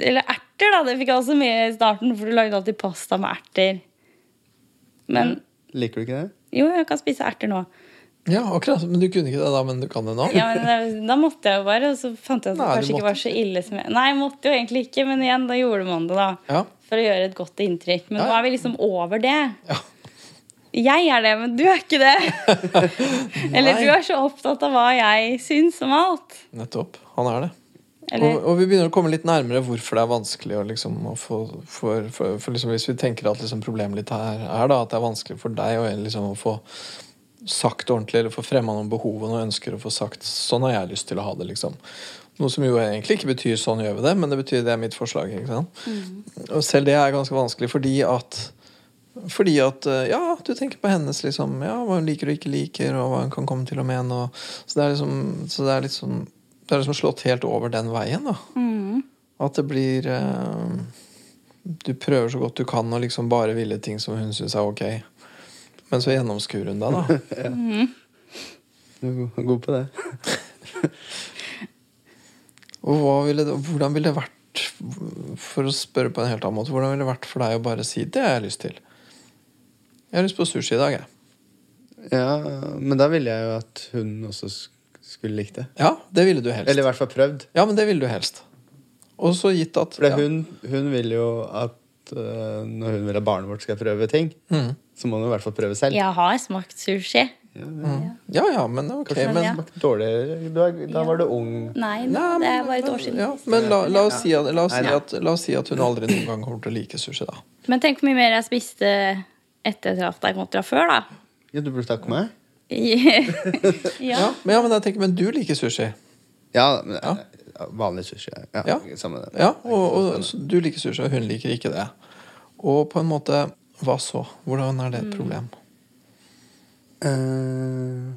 Eller erter, da. Det fikk jeg også med i starten, for du lagde alltid pasta med erter. Men Liker du ikke det? jo, jeg kan spise erter nå. Ja, akkurat. Men du kunne ikke det da, men du kan det nå? Ja, men Da måtte jeg jo bare, og så fant jeg at det Nei, kanskje ikke var så ille som jeg Nei, jeg måtte jo egentlig ikke, men igjen, da gjorde man det, da. Ja. For å gjøre et godt inntrykk. Men Ja, nå er vi liksom over det. Ja. Jeg er det, men du er ikke det. Eller du er så opptatt av hva jeg syns om alt. Nettopp. Han er det. Og, og vi begynner å komme litt nærmere hvorfor det er vanskelig å liksom, å få for, for, for liksom, Hvis vi tenker at liksom, problemet litt her er da, at det er vanskelig for deg å, liksom, få sagt ordentlig, eller få fremma noen behov og noen ønsker og få sagt 'sånn har jeg lyst til å ha det', liksom. Noe som jo egentlig ikke betyr 'sånn gjør vi det', men det betyr det er mitt forslag. sant? Og selv det er ganske vanskelig fordi at fordi at eh, ja, du tenker på hennes liksom, ja, hva hun liker og ikke liker, og hva hun kan komme til å mene. Og, så det er liksom, så det er liksom Det er liksom slått helt over den veien. da mm, At det blir eh, Du prøver så godt du kan å liksom bare ville ting som hun syns er ok. Men så gjennomskuer hun deg, da. Du er god- god på det. Og hva ville det, hvordan ville det vært, for å spørre på en helt annen måte, hvordan ville det vært for deg å bare si 'det har jeg lyst til'? Jeg har lyst på sushi i dag, jeg. Ja, Men da ville jeg jo at hun også skulle likt det. Ja, det ville du helst. Eller i hvert fall prøvd. Ja, men det ville du helst. Og så gitt at For ja. hun, hun vil jo at uh, når hun vil at barnet vårt skal prøve ting, Mm. så må hun i hvert fall prøve selv. jeg har smakt sushi. Ja ja, men ok. Kanskje Men, ja. smakte dårlig. Du er, da var du ung. Nei, Nei, det er bare et år siden. Ja, men la, la, oss si at, la, oss si at, la oss si at hun aldri noen gang kommer til å like sushi, da. Men tenk hvor mye mer jeg spiste etter jeg traff deg kontra før, da. Ja, du burde takke meg. ja. Ja, men, ja, men jeg tenker, men du liker sushi. Ja, men, Ja. vanlig sushi. Ja, Ja. Samme. Ja, og, og du liker sushi, og hun liker ikke det. Og på en måte, hva så? Hvordan er det et problem? Eh,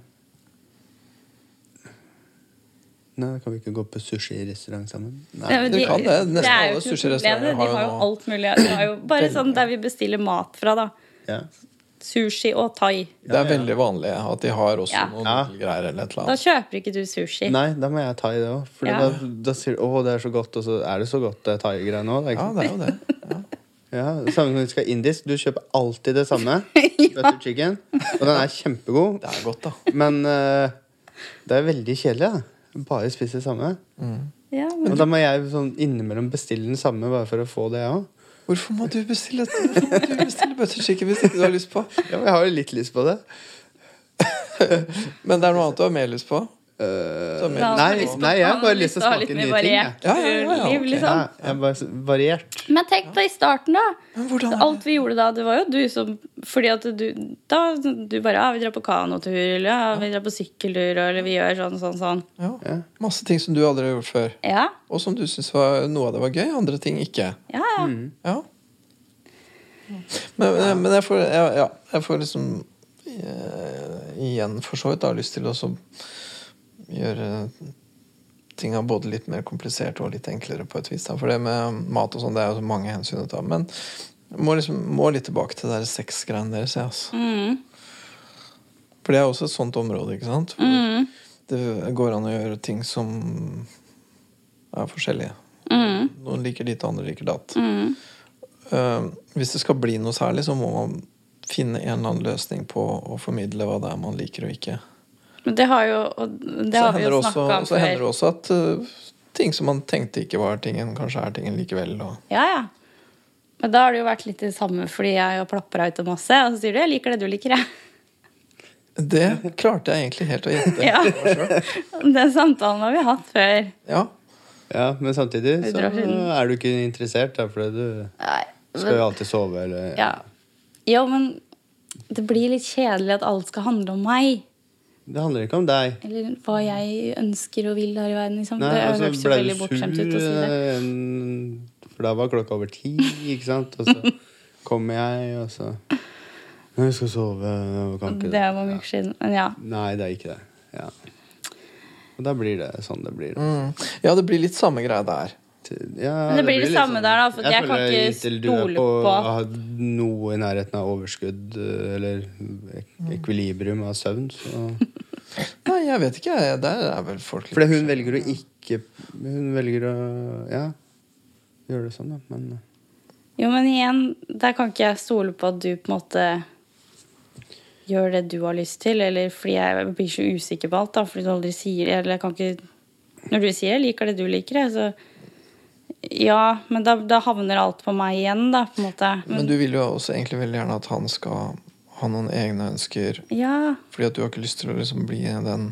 Nei, da kan vi ikke gå på sushirestaurant sammen? Nei. Ja, de, kan det. Nesten er jo alle sushirestauranter har De har jo alt mulig. De har jo bare sånn der vi bestiller mat fra, da. Ja. Sushi og thai. Det er veldig vanlig at de har også Ja. noen Ja. greier eller et eller Da kjøper ikke du sushi. Nei, da må jeg thai, det òg. For Ja. da, da sier du 'å, det er så godt', og så er det så godt det thai-greiene òg. Ja, det er jo det. Ja. Ja, Samme når du skal indisk. Du kjøper alltid det samme. Butter chicken. Og den er kjempegod. Det er godt, da. Men uh, det er veldig kjedelig. da Bare spise det samme. Ja, men Og da må jeg sånn innimellom bestille den samme bare for å få det, jeg òg. Hvorfor må du bestille, hvorfor må du bestille butterchicken hvis ikke du har lyst på? Ja, men jeg har jo litt lyst på det. Men det er noe annet du har mer lyst på? Eh, har nei, nei, jeg har bare lyst til å smake nye ting. jeg. Ja, ja, ja, ja, okay. liksom. Ja, jeg er bare variert. Men tenk da i starten, da. Alt vi gjorde da, det var jo du som Fordi at du Da du bare Ja, vi drar på kanotur, eller ja, vi drar på sykkeltur, eller vi gjør sånn, sånn, sånn. ja. Masse ting som du aldri har gjort før. Ja. Og som du syns noe av det var gøy, andre ting ikke. Ja, ja. Ja. Men, men- jeg får, ja, ja, jeg får liksom eh, igjen for så vidt da lyst til å så gjøre tinga både litt mer komplisert og litt enklere på et vis. Da. For det med mat og sånn, det er jo så mange hensyn å ta. Men må, liksom, må litt tilbake til det sexgreiene deres. jeg, Altså. Mm. For det er også et sånt område, ikke sant? Mm. det går an å gjøre ting som er forskjellige. Mm. Noen liker ditt, andre liker datt. Mm. Eh, hvis det skal bli noe særlig, så må man finne en eller annen løsning på å formidle hva det er man liker og ikke. Men det har jo og Det har vi jo snakka om så hender det også at uh, ting som man tenkte ikke var tingen, kanskje er tingen likevel. Og... Ja, ja. Men da har det jo vært litt det samme fordi jeg har plapra ut om masse, og så sier du 'jeg liker det du liker', jeg. Det klarte jeg egentlig helt å gjette. Ja. Den samtalen har vi hatt før. ja. Ja, men samtidig så er du ikke interessert, da, fordi du Nei, skal jo alltid sove, eller Ja. Jo, men det blir litt kjedelig at alt skal handle om meg. Det handler ikke om deg. Eller hva jeg ønsker og vil her i verden. Liksom. Nei, det altså, hørtes jo veldig bortskjemt ut å si det. eh, For da var klokka over ti, ikke sant? Og så kommer jeg, og så Jeg skal sove, og kan ikke Det er mange uker siden. Men ja. Nei, det er ikke det. Ja. Og da blir det sånn det blir. Mm. ja, det blir litt samme greie der. Ja, Men det blir det litt samme der, da, for jeg kan ikke stole på på- å ha noe i nærheten av overskudd eh, eller ek ekvilibrium av søvn. Så. Nei, jeg vet ikke. jeg. Der er vel folk For hun velger å ikke Hun velger å ja, gjøre det sånn, da. Men Jo, men igjen, der kan ikke jeg stole på at du på en måte gjør det du har lyst til, eller fordi jeg blir så usikker på alt, da, fordi du aldri sier Eller jeg kan ikke Når du sier 'jeg liker det du liker', det, så Ja, men da, da havner alt på meg igjen, da, på en måte. Men du vil jo også egentlig veldig gjerne at han skal ha noen egne ønsker. Ja. Fordi at du har ikke lyst til å liksom bli den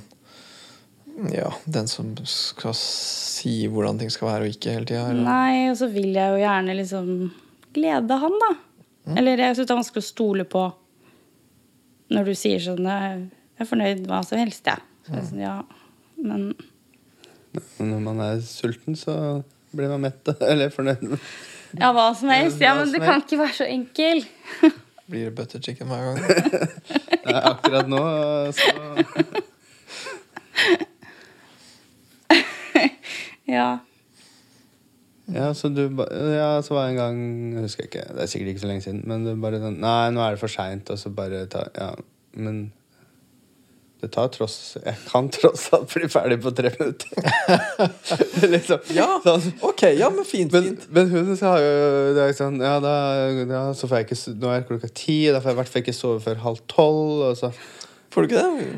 Ja, den som skal si hvordan ting skal være og ikke hele tida. Nei, og så vil jeg jo gjerne liksom glede han, da. Eller jeg syns det er vanskelig å stole på når du sier sånn Jeg er fornøyd med hva som helst, jeg. Så jeg sånn, ja, men men når man er sulten, så blir man mett. Eller fornøyd. med- Ja, hva som helst. Ja, men det kan ikke være så enkel. Blir det butter chicken hver gang? Ja, Akkurat nå, så Ja. Ja, så du Ja, så var jeg en gang Jeg husker ikke, det er sikkert ikke så lenge siden, men du bare sånn Nei, nå er det for seint, og så bare ta Ja, men det tar tross Jeg kan tross alt bli ferdig på tre minutter. liksom. Ja, Sånn. ok, ja, men fint. Men, fint. men hun sa jo det er sånn, ja, da, ja, så får jeg ikke, Nå er klokka ti, da får jeg i hvert fall ikke sove før halv tolv. Og så. Får du ikke det?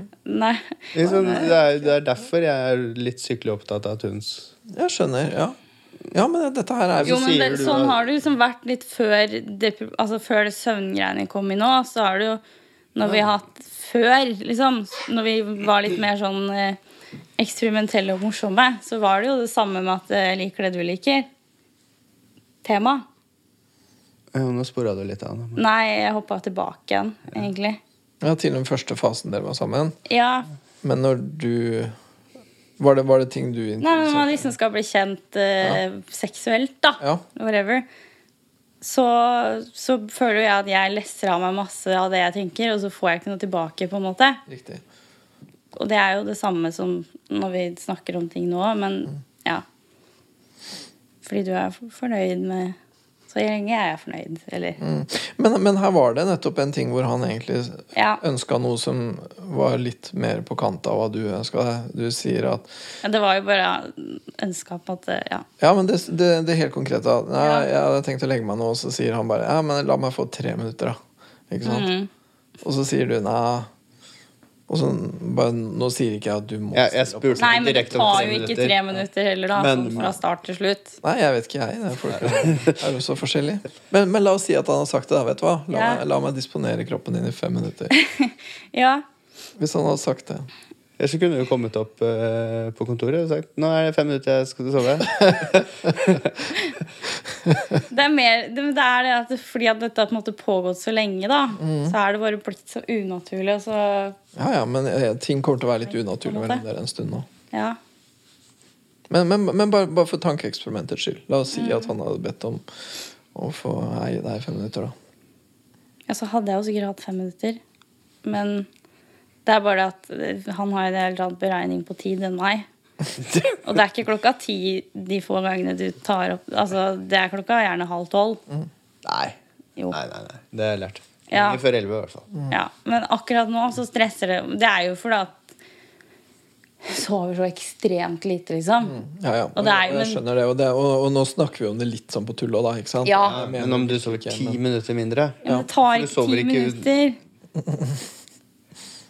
Nei. Liksom, det, er, det er derfor jeg er litt sykelig opptatt av Tuns. Jeg skjønner, ja. Ja, men dette her er Jo, men det, sånn har det liksom vært litt før det, altså før det søvngreiene kom i nå. Så har det jo Når vi har hatt før, liksom, når vi var litt mer sånn eh, eksperimentelle og morsomme, så var det jo det samme med at jeg liker det du liker. Tema. Ja, nå spora du litt av. det. Nei, jeg hoppa tilbake igjen, egentlig. Ja, til den første fasen dere var sammen. Ja. Men når du Var det, var det ting du Nei, men man liksom skal bli kjent eh, seksuelt, da. Ja. Whatever. Så, så føler jeg at jeg lesser av meg masse av det jeg tenker, og så får jeg ikke noe tilbake. på en måte Riktig. Og det er jo det samme som når vi snakker om ting nå, men ja. Fordi du er fornøyd med Så lenge jeg er fornøyd, eller Mm. Men, men her var det nettopp en ting hvor han egentlig Ja. ønska noe som var litt mer på kant av hva du ønska deg. Du sier at Ja, Det var jo bare ønska på at Ja. Ja, men det, det, det helt konkrete. Nei, Ja. Jeg hadde tenkt å legge meg nå, og så sier han bare Ja, men la meg få tre minutter, da. Ikke sant? Mm. Og så sier du nei. Og så bare Nå sier ikke jeg at du må Jeg, jeg stille opp. spurte Nei, men det tar jo ikke tre minutter heller, da. Men- sånn fra start til slutt. Nei, jeg vet ikke, jeg. Det er, folk, det er jo så forskjellig. Men, men la oss si at han har sagt det, da. Vet du hva? La, Ja. meg, la meg disponere kroppen din i fem minutter. Ja. Hvis han hadde sagt det. Ellers kunne du kommet opp eh, på kontoret og sagt Nå er det fem minutter jeg skal sove. Det er mer det, det er det at fordi at dette har på en måte pågått så lenge, da, Mm. så er det bare blitt så unaturlig. Så Ja, ja, men eh, ting kommer til å være litt unaturlig mellom dere en stund nå. ja. Men, men, men bare, bare for tankeeksperimentets skyld. La oss si Mm. at han hadde bedt om å få eie deg i fem minutter, da. ja, så hadde jeg jo sikkert hatt fem minutter. Men det er bare at eh, han har en helt annen beregning på tid enn meg. Og det er ikke klokka ti de få gangene du tar opp Altså, det er klokka gjerne halv tolv. Nei. Jo. nei, nei, nei. Det har jeg lært. Ja. Lenge før elleve, i hvert fall. Ja, men akkurat nå så stresser det. Det er jo fordi at sover så ekstremt lite, liksom. Ja, ja. Og det er jeg skjønner det. Og, det og, og nå snakker vi om det litt sånn på tull òg, da. Ikke sant? Ja. ja Men om du sover ti minutter mindre Ja, men det tar ikke ti minutter.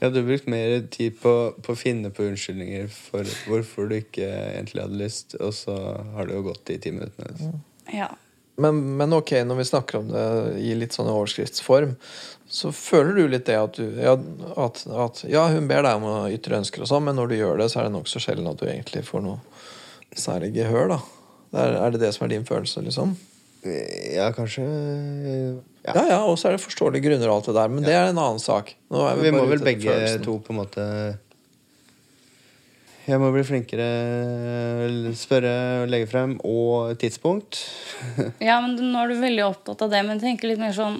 Ja, du har brukt mer tid på, på å finne på unnskyldninger for hvorfor du ikke egentlig hadde lyst, og så har det jo gått de ti minuttene. liksom. Ja. Men, men ok, når vi snakker om det i litt sånn overskriftsform, så føler du litt det at du ja, at, at, ja, hun ber deg om å ytre ønsker og sånn, men når du gjør det, så er det nokså sjelden at du egentlig får noe særlig gehør, da. Er, er det det som er din følelse, liksom? Ja, kanskje ja. Ja, ja, og så er det forståelige grunner og alt det der, men det er en annen sak. Nå er Vi må bare vel begge følelsen. to på en måte Jeg må bli flinkere, spørre og legge frem, og tidspunkt. ja, men nå er du veldig opptatt av det, men tenk litt mer sånn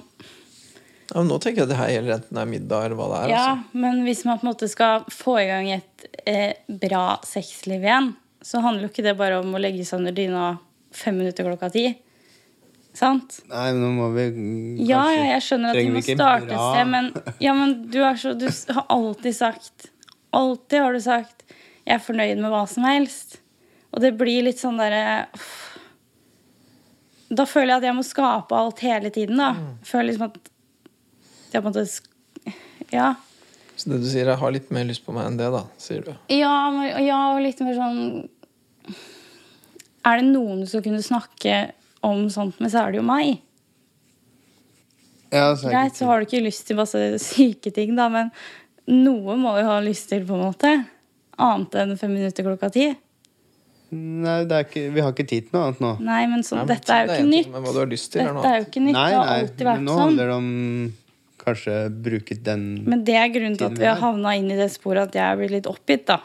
Ja, men nå tenker jeg at det her gjelder enten det er middag eller hva det er. Ja, Altså. men hvis man på en måte skal få i gang et eh, bra sexliv igjen, så handler jo ikke det bare om å legge seg under dyna fem minutter klokka ti. Sant? Nei, men nå må vi Ja, kanskje- ja, jeg skjønner at vi må starte et sted, men, ja, men du, er så, du har alltid sagt Alltid har du sagt 'jeg er fornøyd med hva som helst'. Og det blir litt sånn derre. Da føler jeg at jeg må skape alt hele tiden, da. Mm. Jeg føler liksom at jeg på en måte Ja. Så det du sier, jeg har litt mer lyst på meg enn det, da, sier du. Ja, men- ja, og litt mer sånn Er det noen skal kunne snakke om sånt men så er det jo meg. Ja, så Greit, så har du ikke lyst til masse syke ting, da, men noe må du ha lyst til, på en måte. Annet enn fem minutter klokka ti. Nei, det er ikke, vi har ikke tid til noe annet nå. Nei, men så, Nei, men dette er jo ikke ting, nytt. Men hva du har lyst til, er Dette er jo ikke nytt. Nei, det har nei, alltid vært nå sånn. handler det om kanskje bruke den Men det er grunnen til at vi har havna inn i det sporet at jeg er blitt litt oppgitt, da.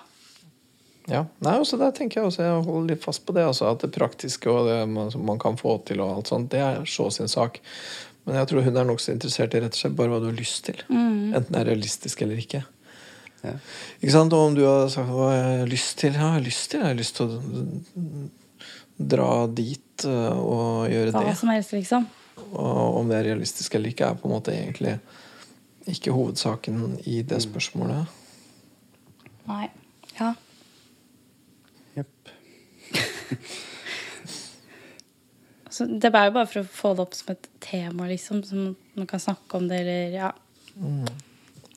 Ja, Nei, også Der tenker jeg også, jeg holder litt fast på det. Altså, at det praktiske og det man, man kan få til, og alt sånt, det er så sin sak. Men jeg tror hun er nokså interessert i rett og slett bare hva du har lyst til. Mm. Enten det er realistisk eller ikke. Ja. Ikke sant? Og om du har sagt hva jeg har lyst til Ja, jeg har lyst til Jeg har lyst til å dra dit øh, og gjøre Hva det. som helst, liksom. Og om det er realistisk eller ikke, er på en måte egentlig ikke hovedsaken i det spørsmålet. Nei. Ja. Jepp. Så det er jo bare for å få det opp som et tema, liksom. Som man kan snakke om det, eller ja.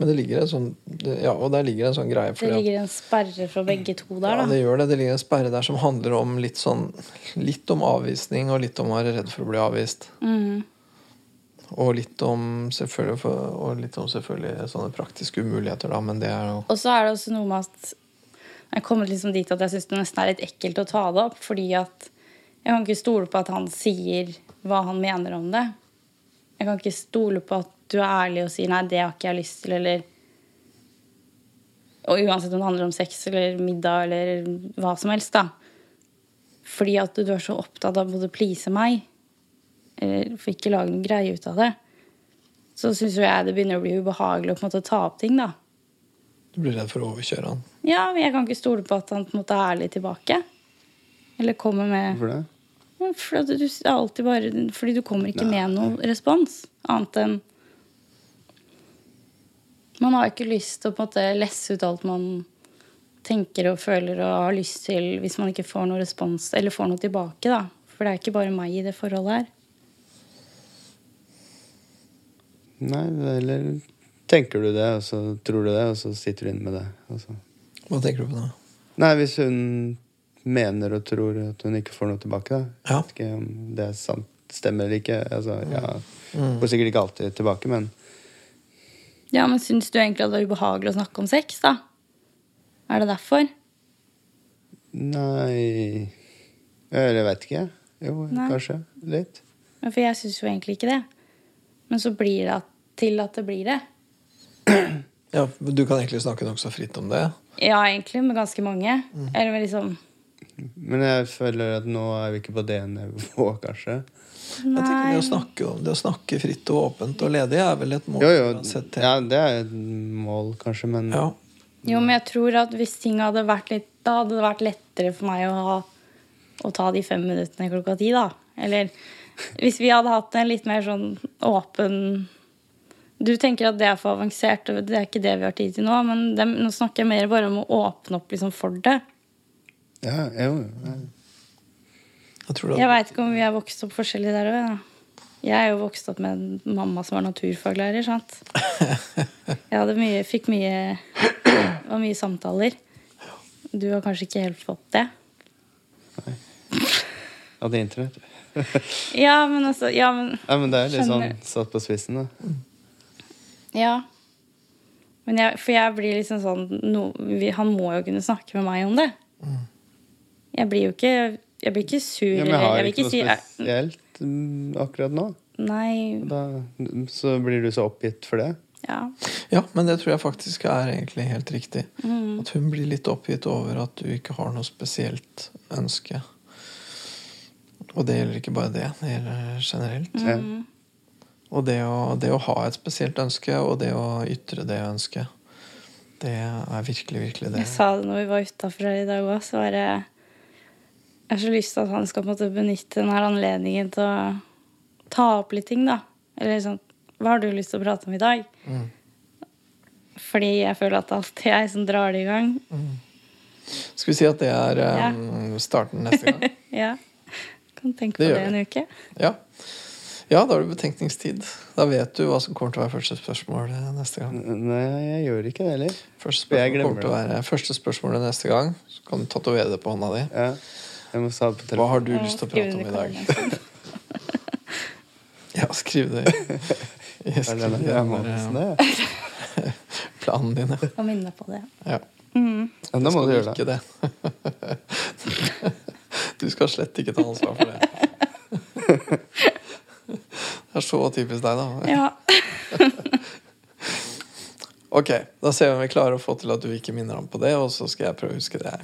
Men det ligger en sånn Ja, og der ligger en sånn greie. Det ligger en sperre fra begge to der, Ja, det gjør det. Det ligger en sperre der som handler om litt sånn Litt om avvisning, og litt om å være redd for å bli avvist. Mm. Og litt om selvfølgelig Og litt om selvfølgelig sånne praktiske umuligheter, da, men det er jo Og så er det også noe med at jeg er kommet liksom dit at jeg syns det nesten er litt ekkelt å ta det opp. Fordi at jeg kan ikke stole på at han sier hva han mener om det. Jeg kan ikke stole på at du er ærlig og sier 'nei, det har ikke jeg lyst til', eller Og uansett om det handler om sex eller middag eller hva som helst, da. Fordi at du er så opptatt av å please meg, eller for ikke lage noen greie ut av det, så syns jo jeg det begynner å bli ubehagelig å på en måte ta opp ting, da. Du blir redd for å overkjøre han. Ja, men jeg kan ikke stole på at han på en måte er ærlig tilbake. Eller kommer med Hvorfor det? Ja, for at du, alltid bare, fordi du kommer ikke med noen respons. Annet enn Man har ikke lyst til å på en måte lesse ut alt man tenker og føler og har lyst til hvis man ikke får noen respons eller får noe tilbake. da. For det er ikke bare meg i det forholdet her. Nei, eller tenker du det, og så tror du det, og så sitter du inne med det. Altså. Hva tenker du på da? Nei, hvis hun mener og tror at hun ikke får noe tilbake, da. Ja. Vet ikke om det er sant, stemmer eller ikke. Altså, ja, Mm. Får sikkert ikke alltid tilbake, men Ja, men syns du egentlig at det er ubehagelig å snakke om sex, da? Er det derfor? Nei Eller jeg vet ikke. Jo, Nei. kanskje. Litt. Ja, For jeg syns jo egentlig ikke det. Men så blir det til at det blir det. Ja, Du kan egentlig snakke nokså fritt om det. Ja, egentlig, med ganske mange. Mm. Eller med liksom Men jeg føler at nå er vi ikke på det nivået, kanskje. Jeg tenker Det å snakke om det å snakke fritt og åpent og ledig er vel et mål Jo, jo. Ja, det er et mål, kanskje, men Ja. Jo, men jeg tror at hvis ting hadde vært litt Da hadde det vært lettere for meg å, ha, å ta de fem minuttene klokka ti, da. Eller hvis vi hadde hatt en litt mer sånn åpen Du tenker at det er for avansert, og det er ikke det vi har tid til nå. Men det, nå snakker jeg mer bare om å åpne opp liksom for det. Ja, jo. Jeg tror Jeg vet veit ikke om vi er vokst opp forskjellig der òg. Jeg er jo vokst opp med en mamma som var naturfaglærer. sant? Jeg hadde mye, fikk mye Det var mye samtaler. Du har kanskje ikke helt fått det? Nei. Hadde internett. Ja, men altså Ja, men, Ja, men det er litt sånn satt på spissen, da. Ja. men jeg, For jeg blir liksom sånn no, vi, Han må jo kunne snakke med meg om det. Jeg blir jo ikke Jeg blir ikke sur. Ja, men jeg har jeg ikke noe si spesielt mm, akkurat nå. Nei. Da, så blir du så oppgitt for det. Ja. ja, men det tror jeg faktisk er egentlig helt riktig. Mm. At hun blir litt oppgitt over at du ikke har noe spesielt ønske. Og det gjelder ikke bare det, det gjelder generelt. Mm. Og det å, det å ha et spesielt ønske, og det å ytre det ønsket, det er virkelig, virkelig det. Jeg sa det når vi var utafor her i dag òg, så var det Jeg har så lyst til at han skal på en måte benytte denne anledningen til å ta opp litt ting, da. Eller sånn Hva har du lyst til å prate om i dag? Fordi jeg føler at det alltid er jeg som drar det i gang. Skal vi si at det er um, starten neste gang? Ja. Kan tenke på Det det, en uke. Ja. Ja, da har du betenkningstid. Da vet du hva som kommer til å være første spørsmål eh, neste gang. Nei, jeg gjør ikke det heller. Første spørsmål kommer til å være første spørsmålet neste gang. Så kan du tatovere det på hånda di. Ja. Jeg må ta det på Hva har du lyst til å prate om i dag? Ja, skriv det Jeg skriver det det det? eh, planen din. ja. Og minne på det. Ja. Ja, da må du gjøre det. Ikke det. Du skal slett ikke ta ansvar for det. Det er så typisk deg, da. Ja. Ok, da ser vi om vi klarer å få til at du ikke minner ham på det, og så skal jeg prøve å huske det her.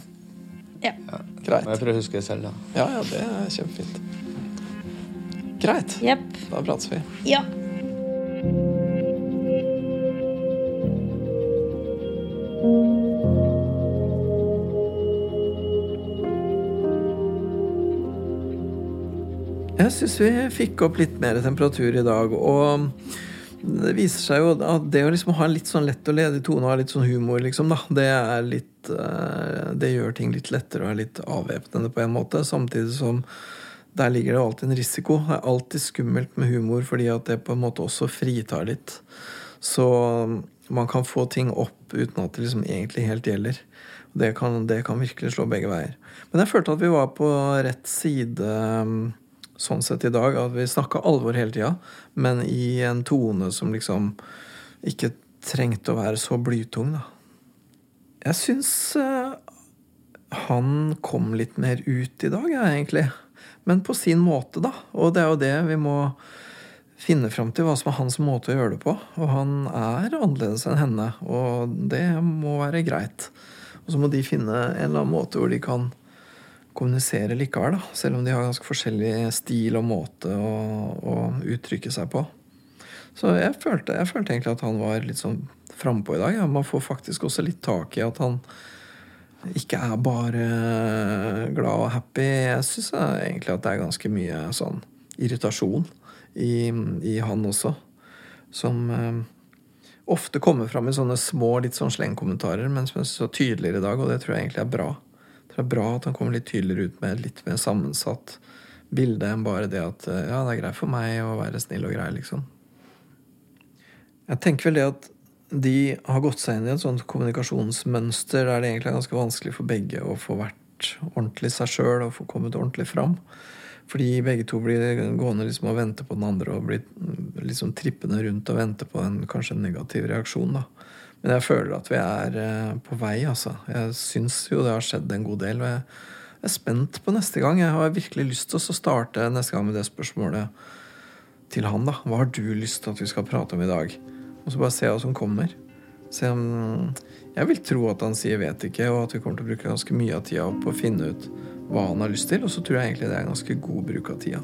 ja. Greit. Må jeg prøve å huske det selv, da. Ja, ja, det er kjempefint. Greit. Yep. Da prates vi. Ja. Syns vi fikk opp litt mer temperatur i dag, og det viser seg jo at det å liksom ha en litt sånn lett og ledig tone og ha litt sånn humor, liksom, da, det er litt eh, Det gjør ting litt lettere og er litt avvæpnende på en måte, samtidig som der ligger det alltid en risiko. Det er alltid skummelt med humor fordi at det på en måte også fritar litt. Så man kan få ting opp uten at det liksom egentlig helt gjelder. Det kan, det kan virkelig slå begge veier. Men jeg følte at vi var på rett side um, sånn sett i dag. At vi snakka alvor hele tida, men i en tone som liksom ikke trengte å være så blytung, da. Jeg syns uh, han kom litt mer ut i dag, jeg, egentlig. Men på sin måte, da. Og det er jo det vi må finne fram til hva som er hans måte å gjøre det på. Og han er annerledes enn henne, og det må være greit. Og så må de finne en eller annen måte hvor de kan kommunisere likevel, da. Selv om de har ganske forskjellig stil og måte å, å uttrykke seg på. Så jeg følte, jeg følte egentlig at han var litt sånn frampå i dag. Ja. Man får faktisk også litt tak i at han ikke er bare glad og happy. Jeg syns egentlig at det er ganske mye sånn irritasjon i, i han også. Som eh, ofte kommer fram i sånne små litt sånn slengkommentarer, men som er så tydeligere i dag, og det tror jeg egentlig er bra. Det er bra at han kommer litt tydeligere ut med litt mer sammensatt bilde enn bare det at eh, ja, det er greit for meg å være snill og grei, liksom. Jeg tenker vel det at de har gått seg inn i et sånt kommunikasjonsmønster der det egentlig er ganske vanskelig for begge å få vært ordentlig seg sjøl og få kommet ordentlig fram. Fordi begge to blir gående liksom og vente på den andre og blir liksom trippende rundt og vente på en kanskje negativ reaksjon. da. Men jeg føler at vi er eh, på vei, altså. Jeg syns jo det har skjedd en god del. Og jeg er spent på neste gang. Jeg har virkelig lyst til å starte neste gang med det spørsmålet til han. da. Hva har du lyst til at vi skal prate om i dag? Og så bare se hva som kommer. Se om Jeg vil tro at han sier 'vet ikke', og at vi kommer til å bruke ganske mye av tida på å finne ut hva han har lyst til. Og så tror jeg egentlig det er en ganske god bruk av tida.